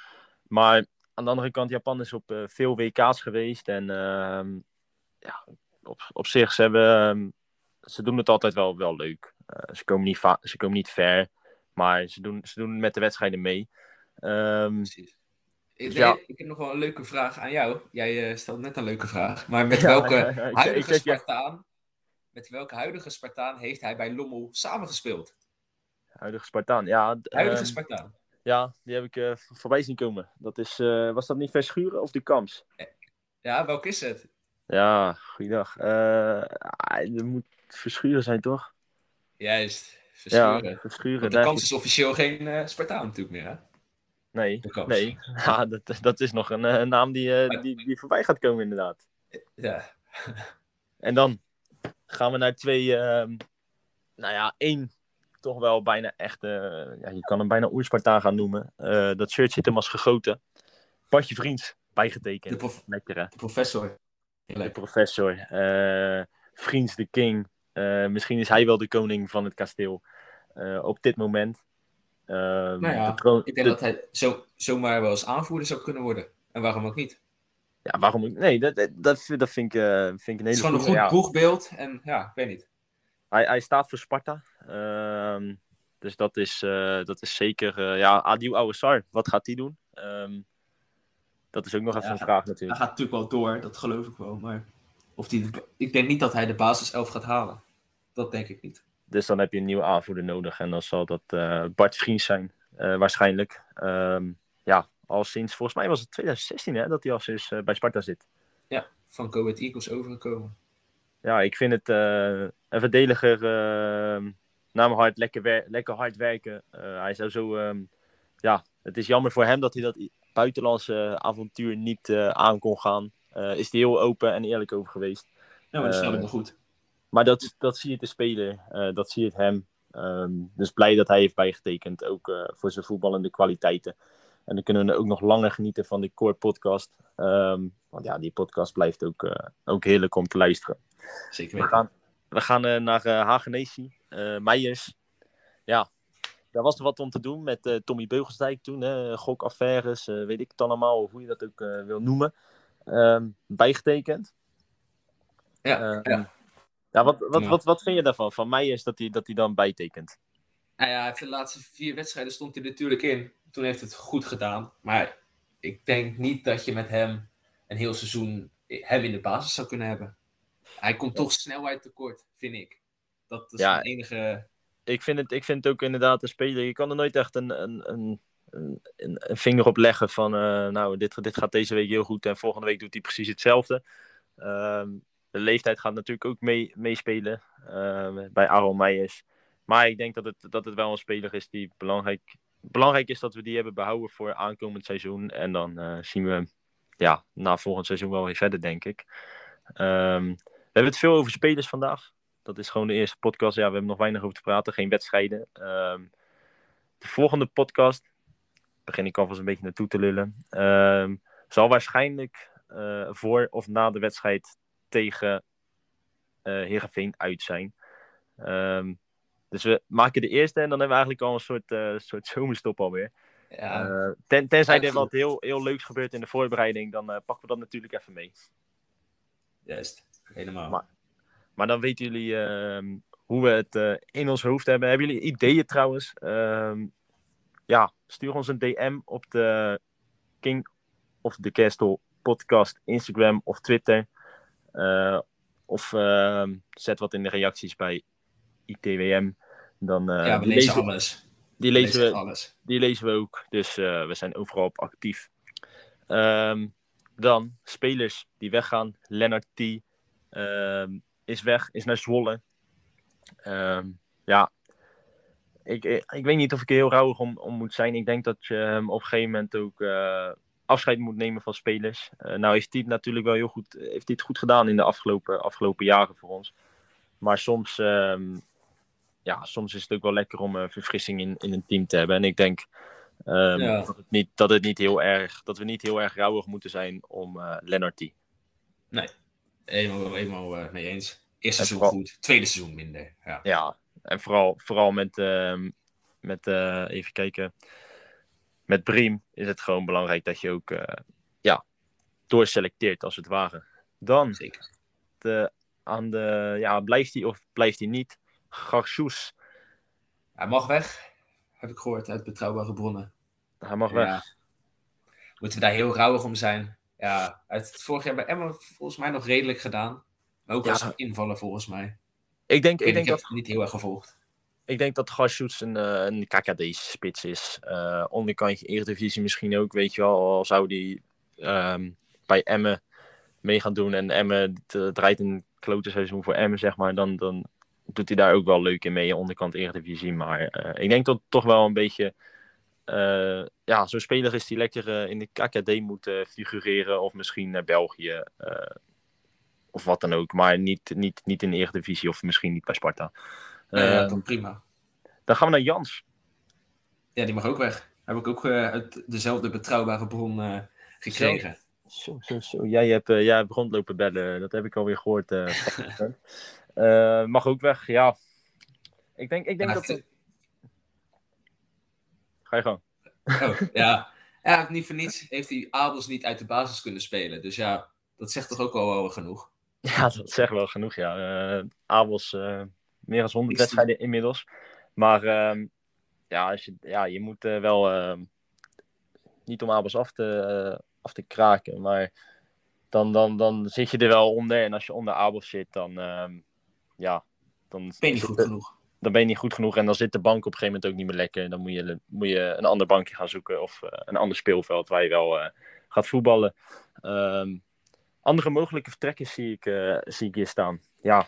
S1: Maar aan de andere kant, Japan is op veel WK's geweest. En ehm, ja, op, op zich, ze, hebben, ehm, ze doen het altijd wel, wel leuk. Ze, komen niet ze komen niet ver, maar ze doen, ze doen met de wedstrijden mee.
S4: Precies. Ik,
S1: Dus ja.
S4: ik heb nog wel een leuke vraag aan jou. Jij eh, stelt net een leuke vraag. Maar met welke
S1: ja, ja, ik-
S4: huidige. Spartaan... Met welke huidige Spartaan heeft hij bij Lommel samengespeeld?
S1: huidige Spartaan, ja. d-
S4: Huidige
S1: ehm,
S4: Spartaan.
S1: ja, die heb ik eh, voorbij zien komen. Dat is, eh, was dat niet Verschuren of de Kams?
S4: Ja, welke is het?
S1: Ja, goeiedag. Eh ah, moet Verschuren zijn, toch?
S4: Juist, Verschuren.
S1: Ja, Verschuren.
S4: Want de
S1: heb
S4: is officieel geen Spartaan natuurlijk meer, hè?
S1: Nee, nee. Ja, dat, dat is nog een, eh, een naam die, eh, die, die voorbij gaat komen, inderdaad.
S4: Ja,
S1: En dan gaan we naar twee, ehm, nou ja, één toch wel bijna echt, eh, ja, je kan hem bijna oerspartaan gaan noemen. Dat shirt zit hem als gegoten. Patje Vriends, bijgetekend.
S4: de, prof-
S1: Lekker hè?
S4: de professor.
S1: De professor. Vriends de king. Misschien is hij wel de koning van het kasteel. op dit moment. Ehm,
S4: Nou ja,
S1: de troon-
S4: Ik denk
S1: de-
S4: dat hij zo, zomaar wel eens aanvoerder zou kunnen worden. En waarom ook niet?
S1: Ja, waarom ook? Nee, dat, dat, dat, vind- ik, eh, vind ik een
S4: Het
S1: hele
S4: is gewoon een goed
S1: ja.
S4: En ja, ik weet niet.
S1: Hij, hij staat voor Sparta. Ehm, dus dat is, eh, dat is zeker. eh, ja, Adil Ouassar, wat gaat hij doen? Ehm, dat is ook nog even
S4: Ja,
S1: een vraag
S4: Hij
S1: natuurlijk.
S4: gaat natuurlijk wel door, dat geloof ik wel. Maar of die, ik denk niet dat hij de basiself gaat halen. Dat denk ik niet.
S1: Dus dan heb je een nieuwe aanvoerder nodig. En dan zal dat eh, Bart Vriends zijn, eh, waarschijnlijk. Ehm, ja, al sinds, volgens mij was het 2016 hè, dat hij al sinds eh, bij Sparta zit.
S4: Ja, van Go Ahead Eagles overgekomen.
S1: Ja, ik vind het een verdediger uh, naar mijn hart, lekker, wer- lekker hard werken. Hij zou zo, ehm, ja, het is jammer voor hem dat hij dat buitenlandse avontuur niet aan kon gaan. Is hij heel open en eerlijk over geweest.
S4: Ja, maar dat snap ik wel goed.
S1: Maar dat, dat zie je te spelen, eh, dat zie je het hem. Ehm, dus blij dat hij heeft bijgetekend, ook eh, voor zijn voetballende kwaliteiten. En dan kunnen we ook nog langer genieten van de Core podcast. Ehm, want ja, die podcast blijft ook, eh, ook heerlijk om te luisteren.
S4: Zeker
S1: We
S4: weten.
S1: gaan, we gaan naar uh, Hagenesi, Meijers. Ja, daar was er wat om te doen met Tommy Beugelsdijk toen. Hè, gokaffaires, weet ik het allemaal, of hoe je dat ook wil noemen. Ehm, bijgetekend.
S4: Ja, ja.
S1: Ja, wat, wat,
S4: Ja.
S1: wat, wat vind je daarvan? Van Meijers dat hij dat hij dan bijtekent?
S4: Nou ja, hij heeft de laatste vier wedstrijden stond hij natuurlijk in. Toen heeft het goed gedaan. Maar ik denk niet dat je met hem een heel seizoen hem in de basis zou kunnen hebben. Hij komt toch snelheid tekort, vind ik. Dat is
S1: Ja.
S4: het enige.
S1: Ik vind, het, ik vind het ook inderdaad een speler. Je kan er nooit echt een, een, een, een, een vinger op leggen van. eh, nou, dit, dit gaat deze week heel goed en volgende week doet hij precies hetzelfde. Ehm, de leeftijd gaat natuurlijk ook mee, meespelen ehm, bij Aaron Meijers. Maar ik denk dat het, dat het wel een speler is die belangrijk, belangrijk is dat we die hebben behouden voor aankomend seizoen. En dan eh, zien we ja, na volgend seizoen wel weer verder, denk ik. Ehm, we hebben het veel over spelers vandaag. Dat is gewoon de eerste podcast. Ja, we hebben nog weinig over te praten. Geen wedstrijden. Ehm, de volgende podcast, begin ik alvast een beetje naartoe te lullen, zal waarschijnlijk eh, voor of na de wedstrijd tegen Heerenveen uit zijn. Ehm, dus we maken de eerste en dan hebben we eigenlijk al een soort, eh, soort zomerstop alweer.
S4: Ja,
S1: Eh, ten, tenzij er wat heel, heel leuks gebeurt in de voorbereiding, dan pakken we dat natuurlijk even mee.
S4: juist. Helemaal.
S1: maar- Maar dan weten jullie ehm, hoe we het in ons hoofd hebben. Hebben jullie ideeën trouwens? Ehm, ja, stuur ons een DM op de King of the Castle podcast, Instagram of Twitter. Eh, of ehm, zet wat in de reacties bij ITWM. Dan, eh,
S4: ja, we
S1: die
S4: lezen
S1: lezen,
S4: alles.
S1: die lezen
S4: lezen
S1: we,
S4: alles.
S1: die lezen we ook. Dus eh, we zijn overal op actief. Ehm, dan spelers die weggaan. Lennart T. ehm, is weg, is naar Zwolle. Ehm, ja, ik, ik, ik weet niet of ik er heel rouwig om, om moet zijn. Ik denk dat je hem op een gegeven moment ook eh, afscheid moet nemen van spelers. Eh, nou heeft hij het natuurlijk wel heel goed, heeft hij het goed gedaan in de afgelopen, afgelopen jaren voor ons. Maar soms, ehm, ja, soms is het ook wel lekker om een verfrissing in, in een team te hebben. En ik denk ehm,
S4: Ja.
S1: dat, het niet, dat, het niet heel erg, dat we niet heel erg rouwig moeten zijn om eh Lennarty.
S4: Eenmaal, eenmaal eh, mee eens. Eerste
S1: En
S4: seizoen
S1: vooral-
S4: goed, tweede seizoen minder. Ja.
S1: Ja, en vooral, vooral met, ehm, met eh, even kijken, met Briem is het gewoon belangrijk dat je ook eh, ja, doorselecteert als het ware. Dan
S4: Zeker.
S1: de, aan de, ja, blijft hij of blijft hij niet? Garsoes,
S4: Hij mag weg, heb ik gehoord uit betrouwbare bronnen.
S1: hij mag weg.
S4: Moeten we daar heel rouwig om zijn? Ja, uit het vorig jaar bij Emma volgens mij nog redelijk gedaan. Maar ook
S1: Ja.
S4: als een invaller volgens mij.
S1: Ik denk,
S4: Ik,
S1: ik denk
S4: heb
S1: dat
S4: het niet heel erg gevolgd.
S1: Ik denk dat Garsoets een, eh, een KKD-spits is. Eh onderkantje Eredivisie misschien ook, weet je wel. Zou die ehm, bij Emmen mee gaan doen. En Emmen eh, draait een klote seizoen voor Emmen, zeg maar. Dan, dan doet hij daar ook wel leuk in mee, onderkant Eredivisie. Maar ik denk dat het toch wel een beetje... ja, zo'n speler is die lekker in de KKD moet figureren. Of misschien naar België. of wat dan ook. Maar niet, niet, niet in de Eredivisie of misschien niet bij Sparta.
S4: Ja, ja,
S1: Ehm,
S4: dan prima.
S1: dan gaan we naar Jans.
S4: Ja, die mag ook weg. Heb ik ook eh, uit dezelfde betrouwbare bron eh, gekregen.
S1: Zo, zo, zo. Jij hebt, eh, jij hebt rondlopen bellen. Dat heb ik alweer gehoord. eh. Eh, mag ook weg, ja. Ik denk, ik denk dat...
S4: het-
S1: Ga je gang.
S4: Oh, ja. ja, niet voor niets heeft hij Abels niet uit de basis kunnen spelen. Dus ja, dat zegt toch ook al wel genoeg.
S1: Ja, dat zegt wel genoeg, ja. Abels, meer dan 100
S4: Ik zie-
S1: wedstrijden inmiddels. Maar ehm, ja, als je, ja, je moet eh, wel... ehm, niet om Abels af te, eh, af te kraken, maar... Dan, dan, dan zit je er wel onder. En als je onder Abels zit, dan... ehm, ja, dan
S4: Ben je niet goed genoeg?
S1: dan ben je niet goed genoeg en dan zit de bank op een gegeven moment ook niet meer lekker. Dan moet je, moet je een ander bankje gaan zoeken of eh, een ander speelveld waar je wel gaat voetballen. Andere mogelijke vertrekken zie ik, zie ik hier staan. Ja,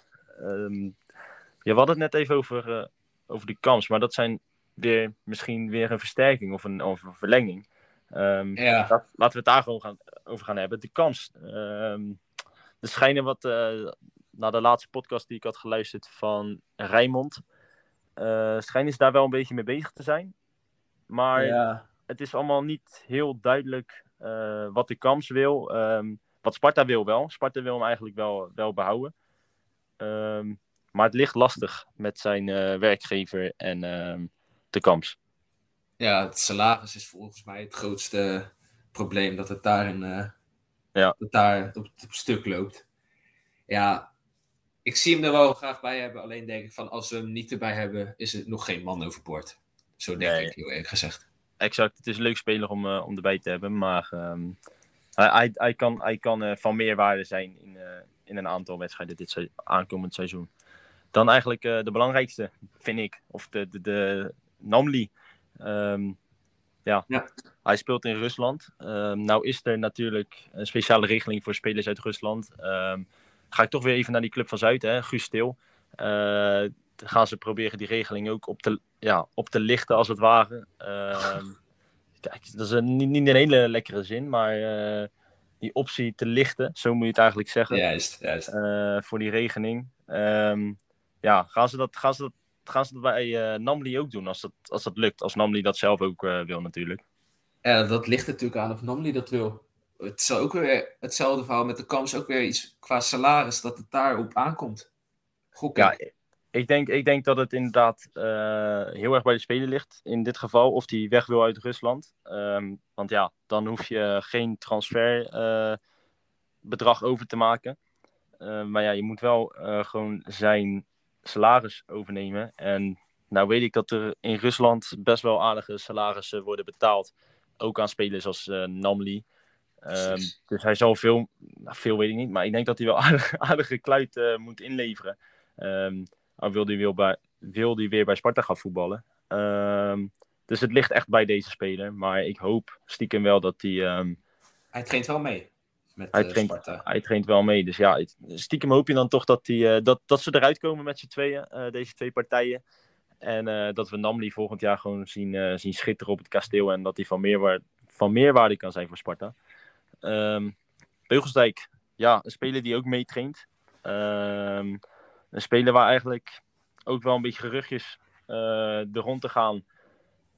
S1: je had het net even over, eh, over de kans, maar dat zijn weer misschien weer een versterking of een, of een verlenging. Ehm,
S4: Ja,
S1: laten we het daar gewoon gaan, over gaan hebben. De kans. ehm er schijnen wat, eh na de laatste podcast die ik had geluisterd van Rijmond, eh schijnen ze daar wel een beetje mee bezig te zijn. Maar
S4: ja.
S1: het is allemaal niet heel duidelijk wat de kans wil. Ehm, wat Sparta wil wel. Sparta wil hem eigenlijk wel, wel behouden. Ehm, maar het ligt lastig met zijn eh, werkgever en ehm, de kans.
S4: ja, het salaris is volgens mij het grootste probleem. Dat het daarin eh,
S1: Ja.
S4: dat daar op, op stuk loopt. Ja, ik zie hem er wel graag bij hebben. Alleen denk ik van als we hem niet erbij hebben, is er nog geen man overboord. Zo denk
S1: Nee.
S4: ik heel eerlijk gezegd.
S1: exact. Het is een leuk speler om, eh, om erbij te hebben. Maar ehm, hij, hij, kan, hij kan van meerwaarde zijn in, in een aantal wedstrijden dit se- aankomend seizoen. Dan eigenlijk eh, de belangrijkste, vind ik. Of de, de, de Namli. Ehm, ja.
S4: Ja.
S1: hij speelt in Rusland. Ehm, nou is er natuurlijk een speciale regeling voor spelers uit Rusland. Ehm, ga ik toch weer even naar die Club van Zuid, hè, Guus Stil. Eh, gaan ze proberen die regeling ook op te, ja, op te lichten, als het ware. Ehm, kijk, dat is een, niet, niet een hele lekkere zin, maar eh, die optie te lichten, zo moet je het eigenlijk zeggen,
S4: Juist, juist.
S1: voor die regeling. Ehm, ja, gaan ze dat, gaan ze dat, gaan ze dat bij eh, Namli ook doen, als dat, als dat lukt? Als Namli dat zelf ook eh, wil natuurlijk.
S4: Ja, dat ligt natuurlijk aan of Namli dat wil. Het is ook weer hetzelfde verhaal met de kans. Ook weer iets qua salaris, dat het daarop aankomt. Gok
S1: Ja,
S4: ik.
S1: denk, ik denk dat het inderdaad eh, heel erg bij de speler ligt. In dit geval, of die weg wil uit Rusland. Ehm, want ja, dan hoef je geen transferbedrag bedrag over te maken. Eh, maar ja, je moet wel gewoon zijn salaris overnemen. En nou weet ik dat er in Rusland best wel aardige salarissen worden betaald. Ook aan spelers als eh, Namli. Ehm, dus hij zal veel, nou, veel weet ik niet, maar ik denk dat hij wel aardig, aardige kluit eh, moet inleveren. Ehm al wil hij wil bij, wil die weer bij Sparta gaan voetballen. Ehm, dus het ligt echt bij deze speler. Maar ik hoop stiekem wel dat hij...
S4: Hij traint wel mee. Met
S1: hij,
S4: eh,
S1: traint, hij traint wel mee. Dus ja, stiekem hoop je dan toch dat, die, eh, dat, dat ze eruit komen met z'n tweeën. eh, deze twee partijen. En dat we Namli volgend jaar gewoon zien, zien schitteren op het kasteel. En dat hij van, meerwaarde, van meerwaarde kan zijn voor Sparta. Ehm Beugelsdijk, ja, een speler die ook meetraint. Ehm een speler waar eigenlijk ook wel een beetje geruchtjes er rond te gaan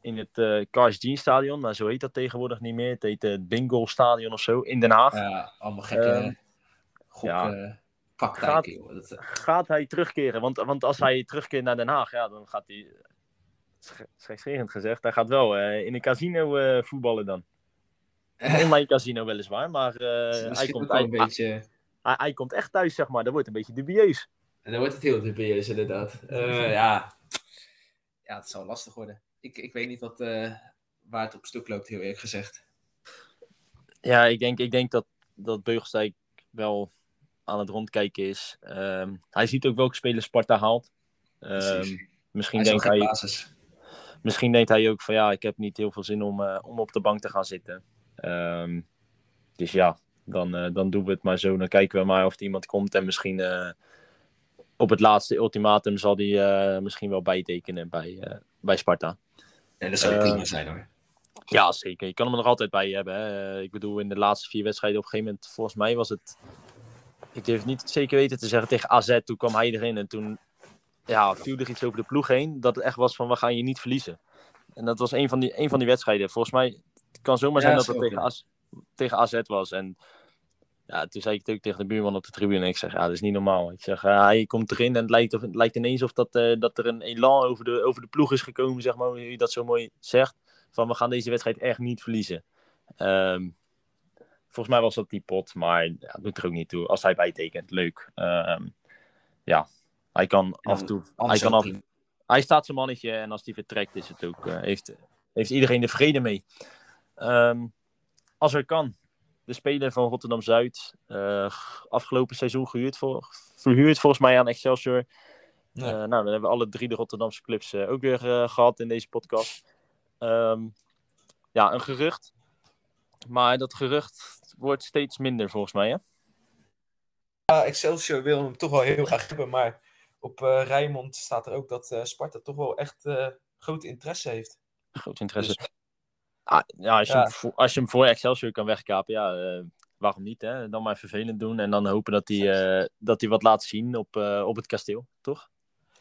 S1: in het eh Cars Jean Stadion. Maar zo heet dat tegenwoordig niet meer. Het heet het Bingo Stadion of zo in Den Haag.
S4: Ja, allemaal gekke
S1: Ehm,
S4: gok,
S1: ja.
S4: eh, joh. Dat, eh,
S1: gaat hij terugkeren? Want, want als hij terugkeert naar Den Haag, ja, dan gaat hij, sch- schrijfscherend gezegd, hij gaat wel eh, in een casino eh, voetballen dan. Online casino weliswaar, maar eh, hij, komt, hij,
S4: een beetje...
S1: hij, hij komt echt thuis, zeg maar. Dat wordt een beetje dubieus.
S4: En dan wordt het heel dubieus, inderdaad. Eh, ja. ja, het zal lastig worden. Ik, ik weet niet wat, eh, waar het op stuk loopt, heel eerlijk gezegd.
S1: Ja, ik denk, ik denk dat, dat Beugelsdijk wel aan het rondkijken is. Ehm, hij ziet ook welke spelers Sparta haalt. Ehm, misschien,
S4: Hij
S1: denkt hij,
S4: basis.
S1: misschien denkt hij ook van ja, ik heb niet heel veel zin om, eh, om op de bank te gaan zitten. Ehm, dus ja, dan, eh, dan doen we het maar zo. Dan kijken we maar of er iemand komt. En misschien op het laatste ultimatum zal hij misschien wel bijtekenen bij, bij Sparta.
S4: En dat zou
S1: Eh,
S4: prima zijn, hoor.
S1: Ja, zeker. Je kan hem er nog altijd bij hebben. Hè. Eh, Ik bedoel, in de laatste vier wedstrijden op een gegeven moment, volgens mij was het... Ik durf het niet zeker weten te zeggen, tegen AZ, toen kwam hij erin en toen ja, viel er iets over de ploeg heen. Dat het echt was van, we gaan je niet verliezen. En dat was een van die, een van die wedstrijden. Volgens mij, het kan zomaar zijn
S4: Ja,
S1: dat het tegen. AZ, tegen AZ was. En ja, toen zei ik het ook tegen de buurman op de tribune. En ik zeg, ja, dat is niet normaal. Ik zeg, hij komt erin en het lijkt, of, het lijkt ineens of dat, eh, dat er een elan over de, over de ploeg is gekomen, zeg maar, hoe je dat zo mooi zegt. Van, we gaan deze wedstrijd echt niet verliezen. Ehm, volgens mij was dat die pot, maar ja, doet er ook niet toe. Als hij bijtekent, leuk. Ehm, ja, hij kan af en toe... Hij, kan af, hij staat zijn mannetje en als hij vertrekt is het ook, eh, heeft, heeft iedereen er vrede mee. Ehm, als er kan, de speler van Rotterdam-Zuid, eh, afgelopen seizoen gehuurd, voor, verhuurd volgens mij aan Excelsior.
S5: Ja.
S1: Eh, nou, dan hebben we alle drie de Rotterdamse clubs eh, ook weer eh, gehad in deze podcast. Ehm, ja, een gerucht. Maar dat gerucht wordt steeds minder volgens mij, hè?
S5: Ja, Excelsior wil hem toch wel heel graag hebben, maar op eh Rijnmond staat er ook dat eh, Sparta toch wel echt eh grote interesse heeft.
S1: Groot interesse.
S5: Dus-
S1: Ah, ja, als, je
S5: Ja.
S1: Hem voor, als je hem voor Excelsior kan wegkapen, ja, eh, waarom niet? Hè? Dan maar vervelend doen en dan hopen dat hij, eh, dat hij wat laat zien op, eh, op het kasteel, toch?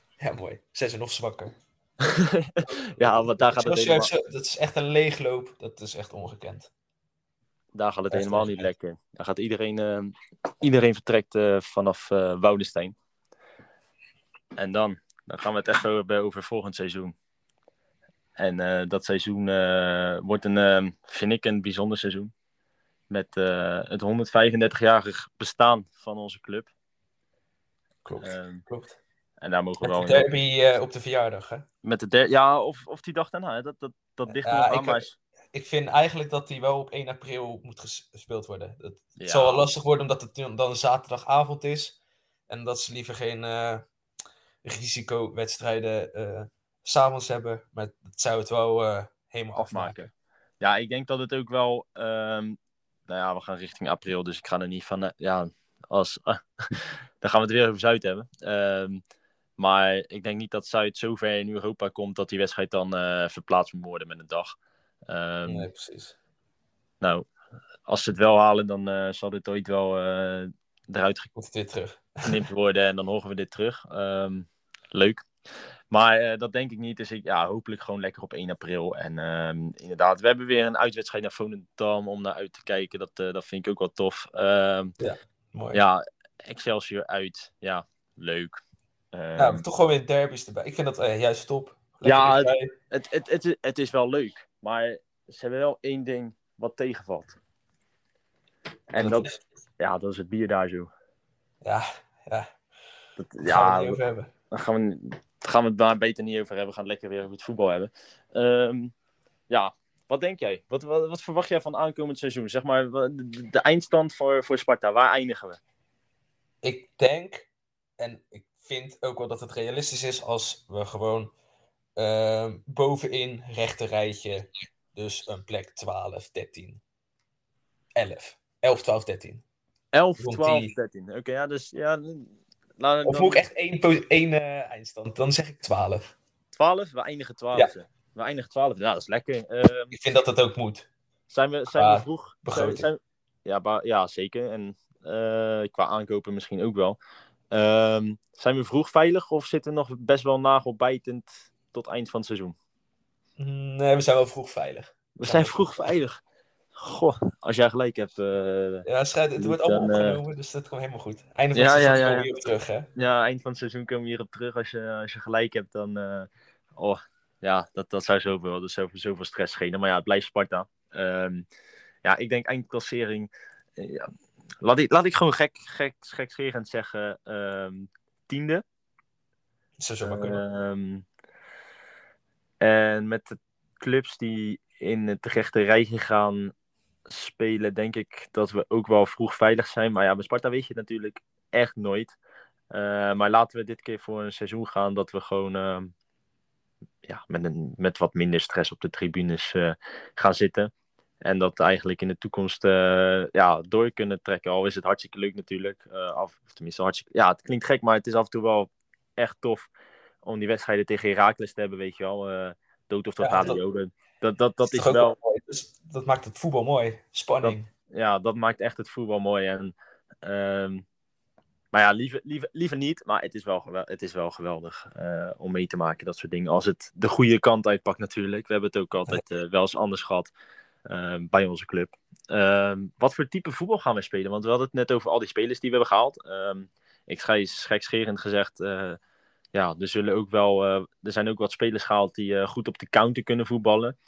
S5: Ja, mooi. Zijn ze nog zwakker.
S1: ja, want daar gaat het helemaal,
S5: zo- dat is echt een leegloop. Dat is echt ongekend.
S1: daar gaat het
S5: echt
S1: helemaal niet lekker. Daar gaat iedereen, iedereen vertrekt eh, vanaf eh Woudenstein. En dan, dan gaan we het echt hebben over volgend seizoen. En eh, dat seizoen eh, wordt een, eh, vind ik, een bijzonder seizoen. Met eh, het 135-jarig bestaan van onze club.
S5: Klopt.
S1: Ehm,
S5: Klopt.
S1: en daar mogen we
S5: Met
S1: wel
S5: de derby op de verjaardag, hè?
S1: met de der- ja, of, of die dag daarna. hè. Dat, dat, dat ligt er nog aan.
S5: ik- vind eigenlijk dat die wel op 1 april moet ges- gespeeld worden. Het
S1: Ja.
S5: zal wel lastig worden omdat het dan een zaterdagavond is. En dat ze liever geen eh risicowedstrijden s'avonds hebben. Maar het zou het wel eh, helemaal afmaken.
S1: afmaken. Ja, ik denk dat het ook wel. ehm, nou ja, we gaan richting april, dus ik ga er niet van. eh, ja, als. dan gaan we het weer over Zuid hebben. Ehm, maar ik denk niet dat Zuid zo ver in Europa komt dat die wedstrijd dan eh, verplaatst moet worden met een dag. Ehm,
S5: Nee, precies.
S1: Nou, als ze het wel halen, dan zal dit ooit wel eruit geknipt worden en dan horen we dit terug. Leuk. Maar eh, dat denk ik niet. Dus ik, ja, hopelijk gewoon lekker op 1 april. En ehm, inderdaad, we hebben weer een uitwedstrijd naar Volendam om naar uit te kijken. Dat, eh, dat vind ik ook wel tof. Ehm,
S5: Mooi.
S1: ja, Excelsior uit. Ja, leuk. Ehm,
S5: Ja, toch gewoon weer derbies erbij. Ik vind dat eh, juist top.
S1: Ja, het, het, het, is- het is wel leuk. Maar ze hebben wel één ding wat tegenvalt. En
S5: Dat
S1: dat, ja, dat is het bier daar zo.
S5: Ja, ja.
S1: Dat,
S5: Daar
S1: ja,
S5: we het over hebben.
S1: Dan gaan we, daar gaan we het maar beter niet over hebben. We gaan het lekker weer over het voetbal hebben. Ehm, ja, wat denk jij? Wat, wat, wat verwacht jij van aankomend seizoen? Zeg maar, de, de eindstand voor, voor Sparta, waar eindigen we?
S5: Ik denk, en ik vind ook wel dat het realistisch is als we gewoon ehm, bovenin rechte rijtje, dus een plek 12, 13, 11. 11, 12, 13.
S1: 11,
S5: Rond
S1: 12,
S5: die-
S1: 13. Oké, ja, dus ja. Laat,
S5: Of
S1: dan-
S5: moet ik echt één, één eh, eindstand? Dan zeg ik 12.
S1: 12? We eindigen 12. We eindigen 12. Ja, dat is lekker. Ehm,
S5: Ik vind dat het ook moet.
S1: zijn we, zijn we vroeg? Zijn, ja, ja, zeker. En eh, qua aankopen misschien ook wel. Ehm, zijn we vroeg veilig of zitten we nog best wel nagelbijtend tot eind van het seizoen?
S5: Mm, Nee, we zijn wel vroeg veilig.
S1: We zijn vroeg veilig. Goh, als jij gelijk hebt. eh,
S5: Ja, schijt, het wordt allemaal
S1: dan, eh,
S5: opgenomen, dus dat komt helemaal goed. Einde van
S1: Ja,
S5: het
S1: ja,
S5: seizoen
S1: ja,
S5: komen we
S1: ja.
S5: hier op terug, hè?
S1: ja, eind van het seizoen komen we hierop terug. Als je, als je gelijk hebt, dan. eh, oh, ja, dat, dat zou zoveel. Dat zou zoveel stress schelen. Maar ja, het blijft Sparta. Ehm, ja, ik denk eindklassering. ja, laat, ik, laat ik gewoon gek, gek, gekscherend zeggen. ehm, tiende.
S5: Dat zou zomaar kunnen.
S1: Ehm, en met de clubs die in het rechte rijtje gaan spelen, denk ik dat we ook wel vroeg veilig zijn. Maar ja, bij Sparta weet je het natuurlijk echt nooit. Eh, maar laten we dit keer voor een seizoen gaan dat we gewoon ehm, ja, met, een, met wat minder stress op de tribunes eh, gaan zitten. En dat eigenlijk in de toekomst eh, ja, door kunnen trekken. Al is het hartstikke leuk natuurlijk. Af, of tenminste, hartstikke, ja, het klinkt gek, maar het is af en toe wel echt tof om die wedstrijden tegen Herakles te hebben, weet je wel. dood of tot
S5: Ja.
S1: Dat, dat, dat, is wel,
S5: mooi. Dus dat maakt het voetbal mooi. Spanning.
S1: ja, dat maakt echt het voetbal mooi. En, ehm, maar ja, liever, liever, liever niet. Maar het is wel, het is wel geweldig eh, om mee te maken, dat soort dingen. Als het de goede kant uitpakt natuurlijk. We hebben het ook altijd eh, wel eens anders gehad eh, bij onze club. Ehm, wat voor type voetbal gaan we spelen? Want we hadden het net over al die spelers die we hebben gehaald. Ehm, ik ga gekscherend gezegd... ja, er, zullen ook wel, er zijn ook wat spelers gehaald die goed op de counter kunnen voetballen.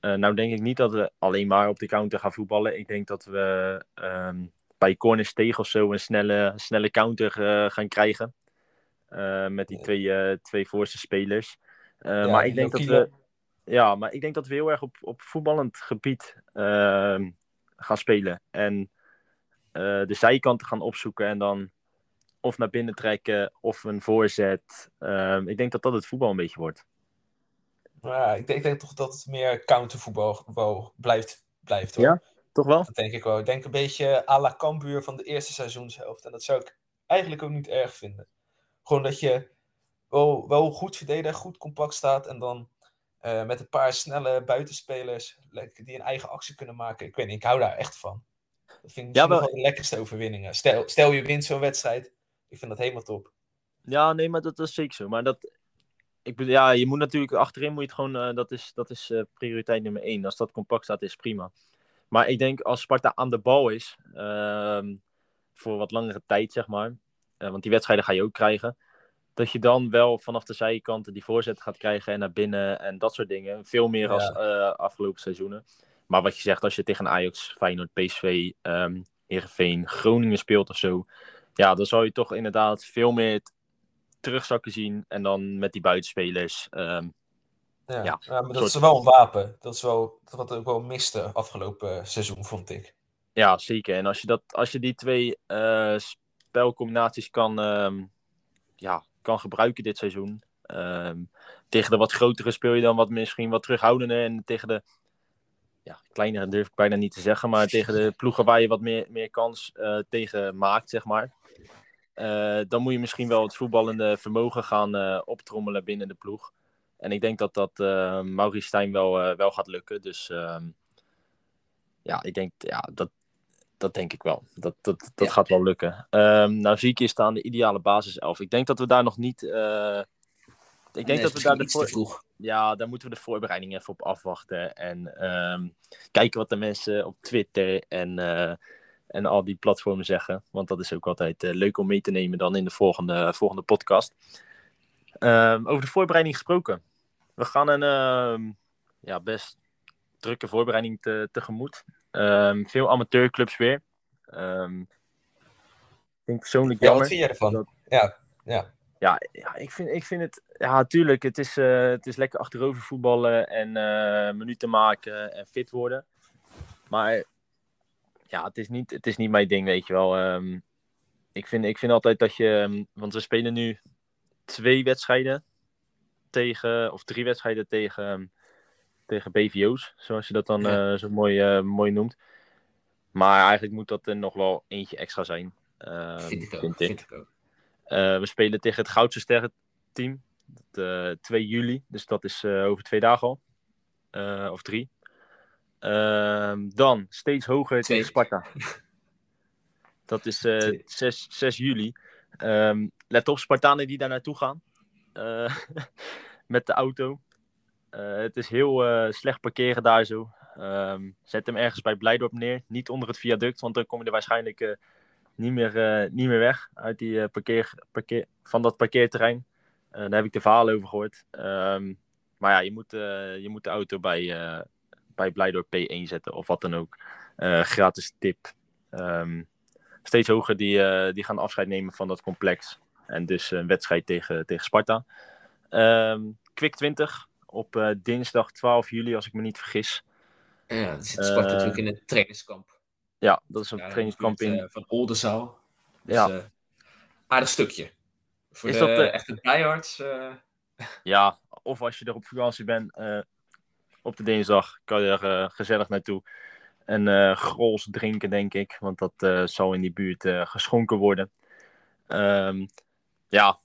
S1: Eh, nou denk ik niet dat we alleen maar op de counter gaan voetballen. Ik denk dat we ehm, bij corners tegen of zo een snelle, snelle counter eh, gaan krijgen. Eh, met die twee, twee voorste spelers.
S5: Ja,
S1: maar ik denk dat we. Ja, maar ik denk dat we heel erg op, op voetballend gebied ehm, gaan spelen. En de zijkanten gaan opzoeken en dan of naar binnen trekken of een voorzet. Ehm, ik denk dat dat het voetbal een beetje wordt.
S5: Ja, ik, denk, ik denk toch dat het meer countervoetbal blijft, blijft hoor.
S1: Ja? Toch wel?
S5: Dat denk ik wel. Ik denk een beetje à la Cambuur van de eerste seizoenshelft. En dat zou ik eigenlijk ook niet erg vinden. Gewoon dat je wel, wel goed verdedigt, goed compact staat. En dan eh, met een paar snelle buitenspelers die een eigen actie kunnen maken. Ik weet niet, ik hou daar echt van. Dat vind ik
S1: Ja, wel-
S5: de lekkerste overwinningen. Stel, stel je wint zo'n wedstrijd. Ik vind dat helemaal top.
S1: Ja, nee, maar dat, dat is zeker zo. Maar dat, ik bedoel, ja, je moet natuurlijk achterin moet je het gewoon, eh, dat is, dat is eh, prioriteit nummer één. Als dat compact staat, is prima. Maar ik denk als Sparta aan de bal is, ehm, voor wat langere tijd, zeg maar, eh, want die wedstrijden ga je ook krijgen, dat je dan wel vanaf de zijkanten die voorzet gaat krijgen en naar binnen en dat soort dingen. Veel meer
S5: Ja.
S1: als afgelopen seizoenen. Maar wat je zegt, als je tegen Ajax, Feyenoord, PSV, ehm Heerenveen, Groningen speelt of zo, ja, dan zal je toch inderdaad veel meer terugzakken zien. En dan met die buitenspelers. ehm,
S5: Ja,
S1: Ja,
S5: ja, maar dat
S1: soort-
S5: is wel een wapen. Dat is wel wat ik wel miste afgelopen seizoen, vond ik.
S1: ja, zeker. En als je, dat, als je die twee eh, spelcombinaties kan, ehm, ja, kan gebruiken dit seizoen. ehm, tegen de wat grotere speel je dan wat misschien wat terughoudender. En tegen de ja, kleinere durf ik bijna niet te zeggen. Maar tegen de ploegen waar je wat meer, meer kans eh, tegen maakt, zeg maar. Eh, dan moet je misschien wel het voetballende vermogen gaan eh, optrommelen binnen de ploeg. En ik denk dat dat eh Maurice Stijn wel, wel gaat lukken. Dus ehm, ja, ik denk, ja, dat, dat denk ik wel. Dat, dat, dat
S5: Ja.
S1: gaat wel lukken. Ehm nou zie ik hier staan de ideale basiself. Ik denk dat we daar nog niet... ik denk dat we daar de voor...
S4: vroeg.
S1: Ja, daar moeten we de voorbereiding even op afwachten. En ehm, kijken wat de mensen op Twitter en, en al die platformen zeggen. Want dat is ook altijd eh, leuk om mee te nemen dan in de volgende, volgende podcast. Ehm, over de voorbereiding gesproken. We gaan een ehm, ja, best drukke voorbereiding te, tegemoet. Ehm, veel amateurclubs weer. Ik vind persoonlijk
S5: Ja,
S1: jammer.
S5: wat vind jij ervan?
S1: dat-
S5: Ja, ja.
S1: Ja, ja ik, vind, ik vind het... Ja, tuurlijk. Het is, eh, het is lekker achterover voetballen en eh, minuten maken en fit worden. Maar ja, het is niet, het is niet mijn ding, weet je wel. Ehm, ik, vind, ik vind altijd dat je... ehm, Want we spelen nu twee wedstrijden tegen... Of drie wedstrijden tegen, ehm, tegen BVO's, zoals je dat dan
S5: Ja.
S1: eh, zo mooi, eh, mooi noemt. Maar eigenlijk moet dat er nog wel eentje extra zijn. ehm,
S4: Vind ik ook.
S1: vind ik.
S4: Vind ik ook.
S1: Eh, we spelen tegen het Goudse Sterren team. Dat, eh, 2 juli, dus dat is over twee dagen al. Of drie. Ehm, dan steeds hoger
S4: Twee.
S1: tegen Sparta. Dat is eh,
S4: Twee.
S1: 6, 6 juli. Ehm, let op, Spartanen die daar naartoe gaan. Eh, met de auto. Eh, het is heel eh, slecht parkeren daar zo. Ehm, zet hem ergens bij Blijdorp neer. Niet onder het viaduct, want dan kom je er waarschijnlijk eh, niet, meer, eh, niet meer weg uit die, eh, parkeer, parkeer, van dat parkeerterrein. Eh, daar heb ik de verhalen over gehoord. Maar ja, je moet, eh, je moet de auto bij, eh bij Blijdorp P1 zetten of wat dan ook. Eh, gratis tip. Ehm, steeds hoger die, eh, die gaan afscheid nemen van dat complex. En dus een wedstrijd tegen, tegen Sparta. Ehm Quick 20 op eh, dinsdag 12 juli, als ik me niet vergis.
S4: Ja, dan zit Sparta natuurlijk in het trainingskamp.
S1: Ja, dat is een
S4: Ja,
S1: trainingskamp in.
S4: van Oldenzaal. Dus,
S1: Ja.
S4: aardig stukje. Voor
S1: Is
S4: de
S1: dat, eh,
S4: echte diehards. eh,
S1: Ja, of als je er op vakantie bent op de dinsdag, kan je er eh, gezellig naartoe. En eh grols drinken, denk ik. Want dat eh, zal in die buurt geschonken worden. Ehm, ja,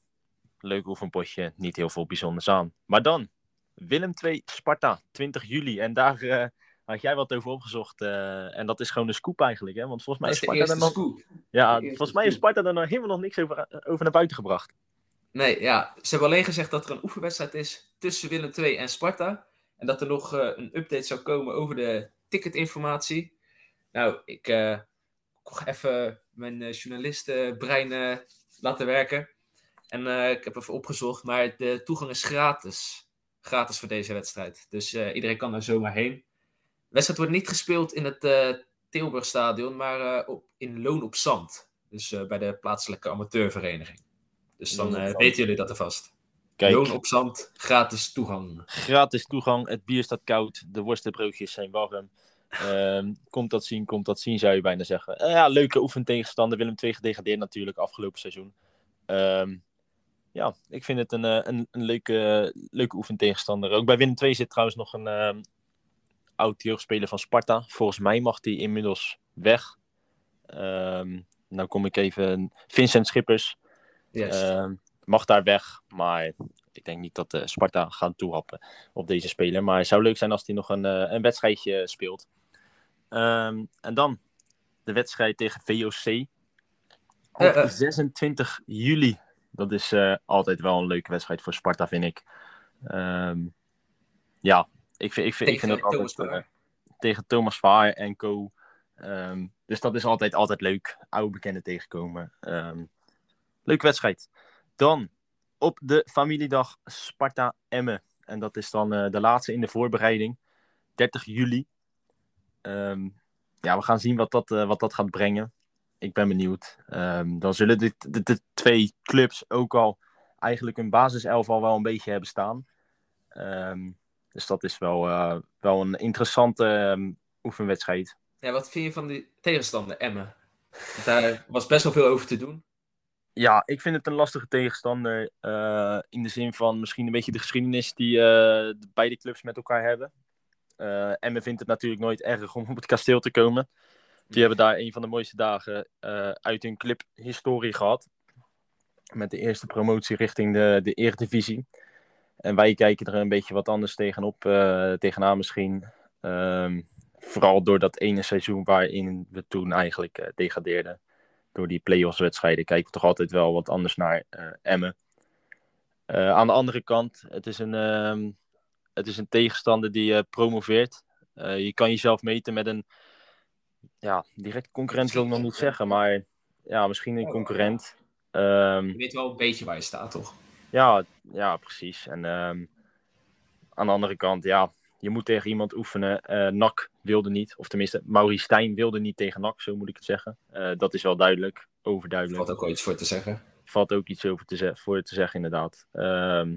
S1: leuk oefenpotje. Niet heel veel bijzonders aan. Maar dan, Willem 2 Sparta, 20 juli. En daar had jij wat over opgezocht. en dat is gewoon een scoop eigenlijk. Hè? Want volgens mij is Sparta er nog... Ja, volgens mij. Sparta er nog helemaal nog niks over, over naar buiten gebracht.
S4: Nee, ja. Ze hebben alleen gezegd dat er een oefenwedstrijd is tussen Willem II en Sparta. En dat er nog eh, een update zou komen over de ticketinformatie. Nou, ik ga even mijn eh, journalistenbrein laten werken. En ik heb even opgezocht, maar de toegang is gratis. Gratis voor deze wedstrijd. Dus iedereen kan er zomaar heen. De wedstrijd wordt niet gespeeld in het Tilburgstadion, maar op, in Loon op Zand. Dus bij de plaatselijke amateurvereniging. Dus dan weten jullie dat alvast.
S1: Kijk,
S4: Loon op Zand, gratis toegang.
S1: gratis toegang. Het bier staat koud. De worstenbroodjes zijn warm. Ehm, komt dat zien, komt dat zien, zou je bijna zeggen. Eh, ja, leuke oefentegenstander. Willem II gedegradeerd natuurlijk afgelopen seizoen. Ehm, ja, ik vind het een, eh, een, een leuke, leuke oefentegenstander. Ook bij Willem II zit trouwens nog een ehm, oud jeugdspeler van Sparta. Volgens mij mag die inmiddels weg. Nou kom ik even... Vincent Schippers.
S4: Yes.
S1: Mag daar weg, maar ik denk niet dat de Sparta gaan toehappen op deze speler. Maar het zou leuk zijn als hij nog een, eh, een wedstrijdje speelt. Ehm, en dan de wedstrijd tegen VOC. Op
S4: Eh, eh.
S1: 26 juli. Dat is eh, altijd wel een leuke wedstrijd voor Sparta, vind ik. Ehm, ja, ik vind, ik vind, ik vind
S4: Thomas
S1: altijd... eh, tegen Thomas Vaar en co. Ehm, dus dat is altijd, altijd leuk. Oude bekenden tegenkomen. Leuke wedstrijd. Dan op de familiedag Sparta Emmen. En dat is dan eh, de laatste in de voorbereiding. 30 juli. Ehm, ja, we gaan zien wat dat, eh, wat dat gaat brengen. Ik ben benieuwd. Ehm, dan zullen de, de, twee clubs ook al eigenlijk hun basiself al wel een beetje hebben staan. Ehm, dus dat is wel, eh, wel een interessante oefenwedstrijd.
S4: Ja, wat vind je van die tegenstander, Emmen? Daar was best wel veel over te doen.
S1: Ja, ik vind het een lastige tegenstander. eh, in de zin van misschien een beetje de geschiedenis die eh, de beide clubs met elkaar hebben. Eh Emmen vindt het natuurlijk nooit erg om op het kasteel te komen. Die hebben daar een van de mooiste dagen uit hun clubhistorie gehad. Met de eerste promotie richting de, de Eredivisie. En wij kijken er een beetje wat anders tegenop, tegenaan misschien. Ehm, vooral door dat ene seizoen waarin we toen eigenlijk degradeerden door die play-offs wedstrijden kijken we toch altijd wel wat anders naar eh, Emmen. Eh, aan de andere kant, het is een, ehm, het is een tegenstander die eh, promoveert. Je kan jezelf meten met een ja, direct concurrent wil ik nog niet zeggen, maar ja, misschien een concurrent. Ehm,
S4: Je weet wel een beetje waar je staat, toch?
S1: ja, ja, precies. En ehm, aan de andere kant, ja, je moet tegen iemand oefenen. Eh NAC wilde niet, of tenminste, Maurice Stijn wilde niet tegen NAC, zo moet ik het zeggen. Eh, dat is wel duidelijk,
S4: Er
S1: overduidelijk.
S4: valt ook wel iets voor te zeggen.
S1: valt ook iets over te voor te zeggen, inderdaad. Ehm,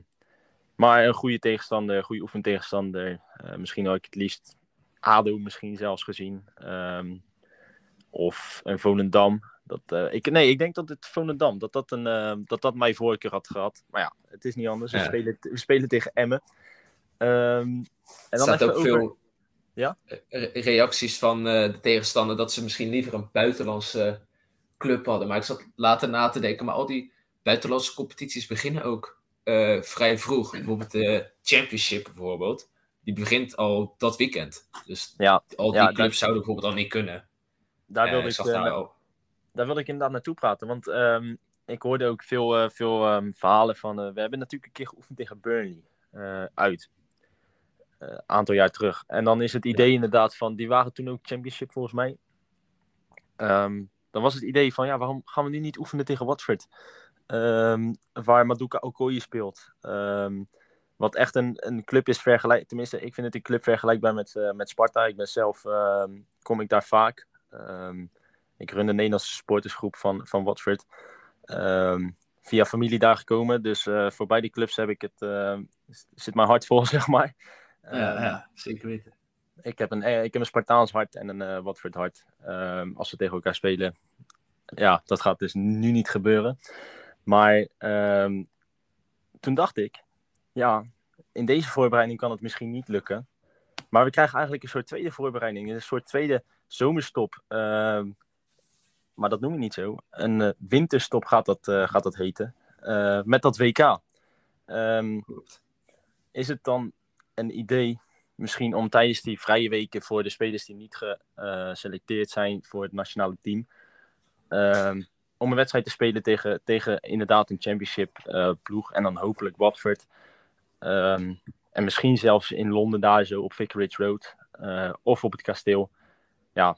S1: maar een goede tegenstander, goede oefentegenstander. Eh, misschien had ik het liefst ADO misschien zelfs gezien. Ehm, of een Volendam. Dat, ik, nee, ik denk dat het Volendam, dat dat, een, eh, dat dat mijn voorkeur had gehad. Maar ja, het is niet anders. We,
S4: Ja.
S1: spelen, we spelen tegen Emmen. Ehm, en
S4: Er
S1: dan
S4: staat ook
S1: over...
S4: veel
S1: Ja?
S4: re- reacties van eh, de tegenstander dat ze misschien liever een buitenlandse club hadden. Maar ik zat later na te denken, maar al die buitenlandse competities beginnen ook eh, vrij vroeg. Bijvoorbeeld de Championship bijvoorbeeld. Die begint al dat weekend. Dus
S1: Ja,
S4: al die
S1: ja,
S4: clubs zouden bijvoorbeeld al niet kunnen.
S1: daar
S4: Eh,
S1: wilde ik,
S4: daar al-
S1: daar wilde ik inderdaad naartoe praten. Want ehm, ik hoorde ook veel, veel ehm, verhalen van... we hebben natuurlijk een keer geoefend tegen Burnley uit. Een aantal jaar terug. En dan is het idee inderdaad van... Die waren toen ook championship volgens mij. Ehm, dan was het idee van... Ja, waarom gaan we nu niet oefenen tegen Watford? Ehm, waar Maduka Okoye speelt. Ehm, wat echt een, een club is vergelijk. Tenminste, ik vind het een club vergelijkbaar met, eh, met Sparta. Ik ben zelf... kom ik daar vaak. Ik run de Nederlandse supportersgroep van, van Watford. Via familie daar gekomen. Dus eh, voor beide clubs heb ik het, eh, zit mijn hart vol, zeg maar.
S4: Ja,
S1: Ehm,
S4: ja, zeker weten.
S1: Ik, heb een, eh, ik heb een Spartaans hart en een eh Watford hart. Ehm, als we tegen elkaar spelen. Ja, dat gaat dus nu niet gebeuren. Maar ehm, toen dacht ik, ja, in deze voorbereiding kan het misschien niet lukken. Maar we krijgen eigenlijk een soort tweede voorbereiding. Een soort tweede zomerstop. Maar dat noem ik niet zo. Een eh, winterstop gaat dat, gaat dat heten. Met dat WK. Is het dan een idee misschien om tijdens die vrije weken voor de spelers die niet geselecteerd zijn voor het nationale team, ehm, om een wedstrijd te spelen tegen, tegen inderdaad een championship eh, ploeg en dan hopelijk Watford. Ehm, en misschien zelfs in Londen daar zo op Vicarage Road eh, of op het kasteel. Ja,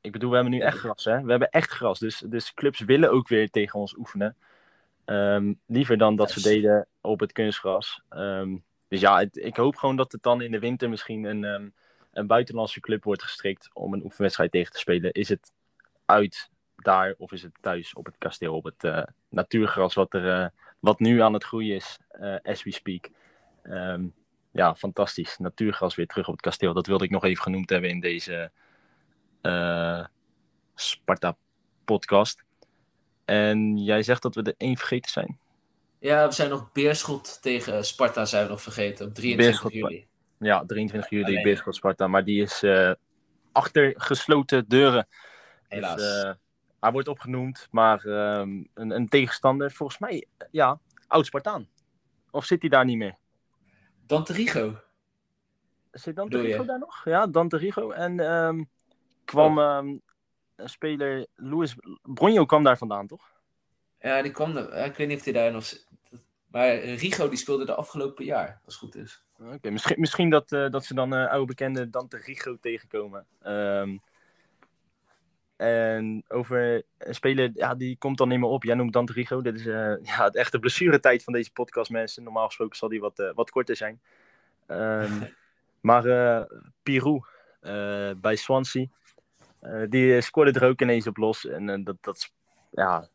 S1: ik bedoel, we hebben nu echt gras, hè? We hebben echt gras, dus, dus clubs willen ook weer tegen ons oefenen. Ehm, liever dan dat ze deden op het kunstgras. Dus ja, ik hoop gewoon dat het dan in de winter misschien een, ehm, een buitenlandse club wordt gestrikt om een oefenwedstrijd tegen te spelen. Is het uit daar of is het thuis op het kasteel, op het eh, natuurgras wat, er, eh, wat nu aan het groeien is, eh, as we speak. Ehm, ja, fantastisch. Natuurgras weer terug op het kasteel. Dat wilde ik nog even genoemd hebben in deze eh, Sparta-podcast. En jij zegt dat we er één vergeten zijn.
S4: Ja, we zijn nog Beerschot tegen Sparta zijn we nog vergeten op 23
S1: Beerschot,
S4: juli.
S1: Ja, 23 juli,
S4: Alleen.
S1: Beerschot Sparta. Maar die is eh, achter gesloten deuren.
S4: Helaas.
S1: Dus, eh, hij wordt opgenoemd, maar ehm, een, een tegenstander, volgens mij, eh, ja, oud-Spartaan. Of zit hij daar niet meer?
S4: Dante Rigo.
S1: Zit Dante? Rigo daar nog? Ja, Dante Rigo. En ehm, kwam
S4: Oh.
S1: ehm, een speler, Luis Bronjo kwam daar vandaan, toch?
S4: Ja, die kwam er. Ik weet niet of hij daar nog. Maar Rigo die speelde de afgelopen jaar, als het goed is.
S1: Oké, misschien, misschien dat, eh, dat ze dan eh oude bekende Dante Rigo tegenkomen. Ehm, en over een speler, ja, die komt dan niet meer op. Jij noemt Dante Rigo. Dit is eh, ja, het echte blessuretijd van deze podcast, mensen. Normaal gesproken zal die wat, eh, wat korter zijn. Ehm, maar eh Pirou eh, bij Swansea, eh, die scoorde er ook ineens op los. En eh, dat, dat is, ja,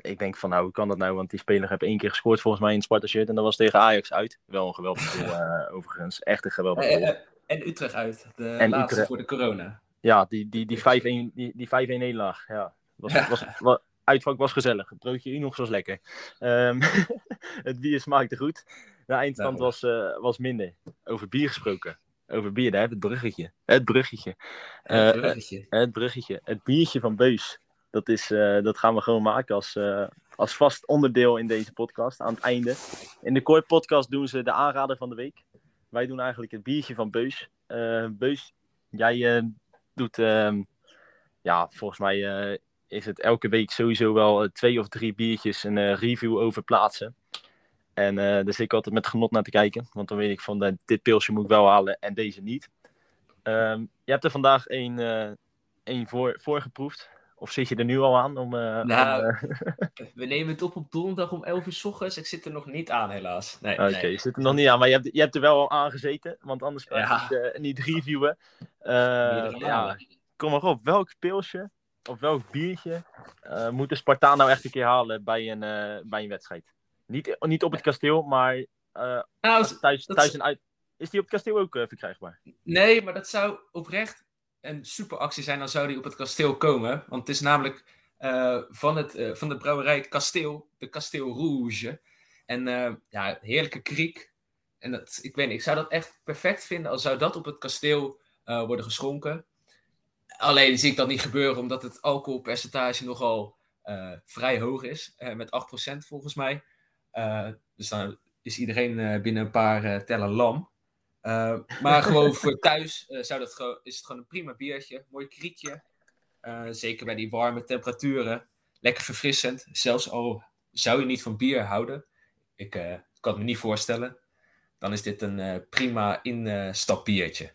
S1: ik denk van nou, hoe kan dat nou? Want die speler heeft één keer gescoord volgens mij in het Sparta shirt. En dat was tegen Ajax uit. Wel een geweldig goal eh, overigens. Echt een geweldig
S4: Eh,
S1: goal.
S4: eh, en Utrecht uit. De
S1: En
S4: laatste
S1: Utrecht.
S4: voor de corona.
S1: Ja, die, die, die 5-1 die, die 5-1 nederlaag. Ja, was,
S4: Ja.
S1: was, wa- uitvak was gezellig. Het broodje Unox was lekker. Ehm, het bier smaakte goed. De eindstand
S4: Nou.
S1: was, eh, was minder. Over bier gesproken. Over bier, daar heb het bruggetje. Het bruggetje.
S4: Het
S1: Eh,
S4: bruggetje.
S1: Het bruggetje. Het biertje van Beus. Dat, is, eh, dat gaan we gewoon maken als, eh, als vast onderdeel in deze podcast. Aan het einde. In de Kooi podcast doen ze de aanrader van de week. Wij doen eigenlijk het biertje van Beus. Eh, Beus, jij doet... ehm, ja, volgens mij is het elke week sowieso wel twee of drie biertjes een review over plaatsen. En daar zit ik altijd met genot naar te kijken. Want dan weet ik van, dit pilsje moet ik wel halen en deze niet. Ehm, je hebt er vandaag één voor, voor geproefd. Of zit je er nu al aan? Om,
S4: Nou,
S1: om, eh,
S4: We nemen het op op donderdag om 11 uur s ochtends. Ik zit er nog niet aan, helaas. Nee,
S1: Oké,
S4: nee.
S1: je zit er nog niet aan, maar je hebt, je hebt er wel al aan gezeten. Want anders kan je
S4: Ja.
S1: niet, eh, niet reviewen. Ja, kom maar op. Welk pilsje of welk biertje moet de Spartaan nou echt een keer halen bij een, bij een wedstrijd? Niet, niet op het kasteel, maar
S4: Nou,
S1: thuis, thuis
S4: is-
S1: en uit. Is die op het kasteel ook verkrijgbaar?
S4: Nee, maar dat zou oprecht een superactie zijn. Dan zou die op het kasteel komen. Want het is namelijk eh, van, het, eh, van de brouwerij Kasteel, de Kasteel Rouge. En eh, ja, heerlijke kriek. En dat, ik weet niet, ik zou dat echt perfect vinden als zou dat op het kasteel worden geschonken. Alleen zie ik dat niet gebeuren, omdat het alcoholpercentage nogal vrij hoog is. met 8% volgens mij. Dus dan is iedereen binnen een paar tellen lam. Eh, maar gewoon voor thuis eh, zou dat gewoon, is het gewoon een prima biertje. Mooi kriekje. Eh, zeker bij die warme temperaturen. Lekker verfrissend. Zelfs al zou je niet van bier houden. Ik kan het me niet voorstellen. Dan is dit een prima instapbiertje.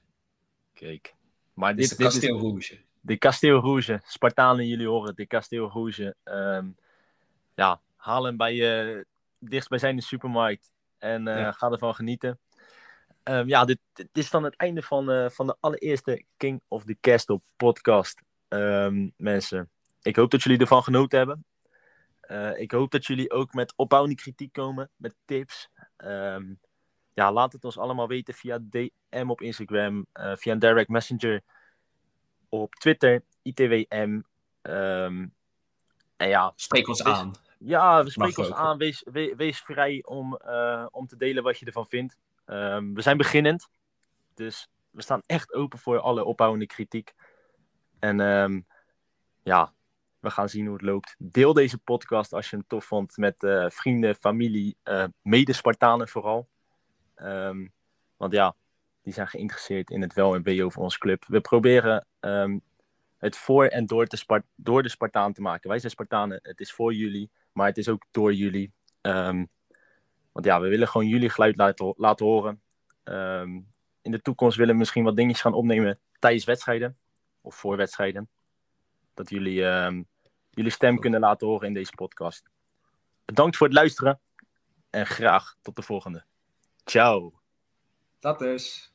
S1: Kijk. Maar
S4: Dit is
S1: dit,
S4: de
S1: dit is
S4: Kasteel Rouge.
S1: de Kasteel Rouge. Spartanen, jullie horen. De Kasteel Rouge. Ehm, ja, haal hem bij je dichtstbijzijnde supermarkt. En
S4: Ja.
S1: ga ervan genieten. Ehm, ja, dit, dit is dan het einde van, eh, van de allereerste King of the Castle podcast. Ehm, mensen, ik hoop dat jullie ervan genoten hebben. Eh, ik hoop dat jullie ook met opbouwende kritiek komen, met tips. Ehm, ja, laat het ons allemaal weten via DM op Instagram, eh, via een direct messenger op Twitter, ITWM. En ja,
S4: Spreek ons
S1: Wees-
S4: aan.
S1: ja, we spreken ons
S4: ook.
S1: aan. Wees, we- wees vrij om, om te delen wat je ervan vindt. Ehm, we zijn beginnend, dus we staan echt open voor alle opbouwende kritiek. En ehm, ja, we gaan zien hoe het loopt. Deel deze podcast als je hem tof vond met eh, vrienden, familie, eh mede-Spartanen vooral. Ehm, want ja, die zijn geïnteresseerd in het wel en wee over onze club. We proberen het voor en door, te door de Spartaan te maken. Wij zijn Spartanen, het is voor jullie, maar het is ook door jullie. Ehm, want ja, we willen gewoon jullie geluid laten, laten horen. Ehm, in de toekomst willen we misschien wat dingetjes gaan opnemen tijdens wedstrijden of voor wedstrijden. Dat jullie ehm, jullie stem kunnen laten horen in deze podcast. Bedankt voor het luisteren en graag tot de volgende. Ciao.
S4: Dat dus.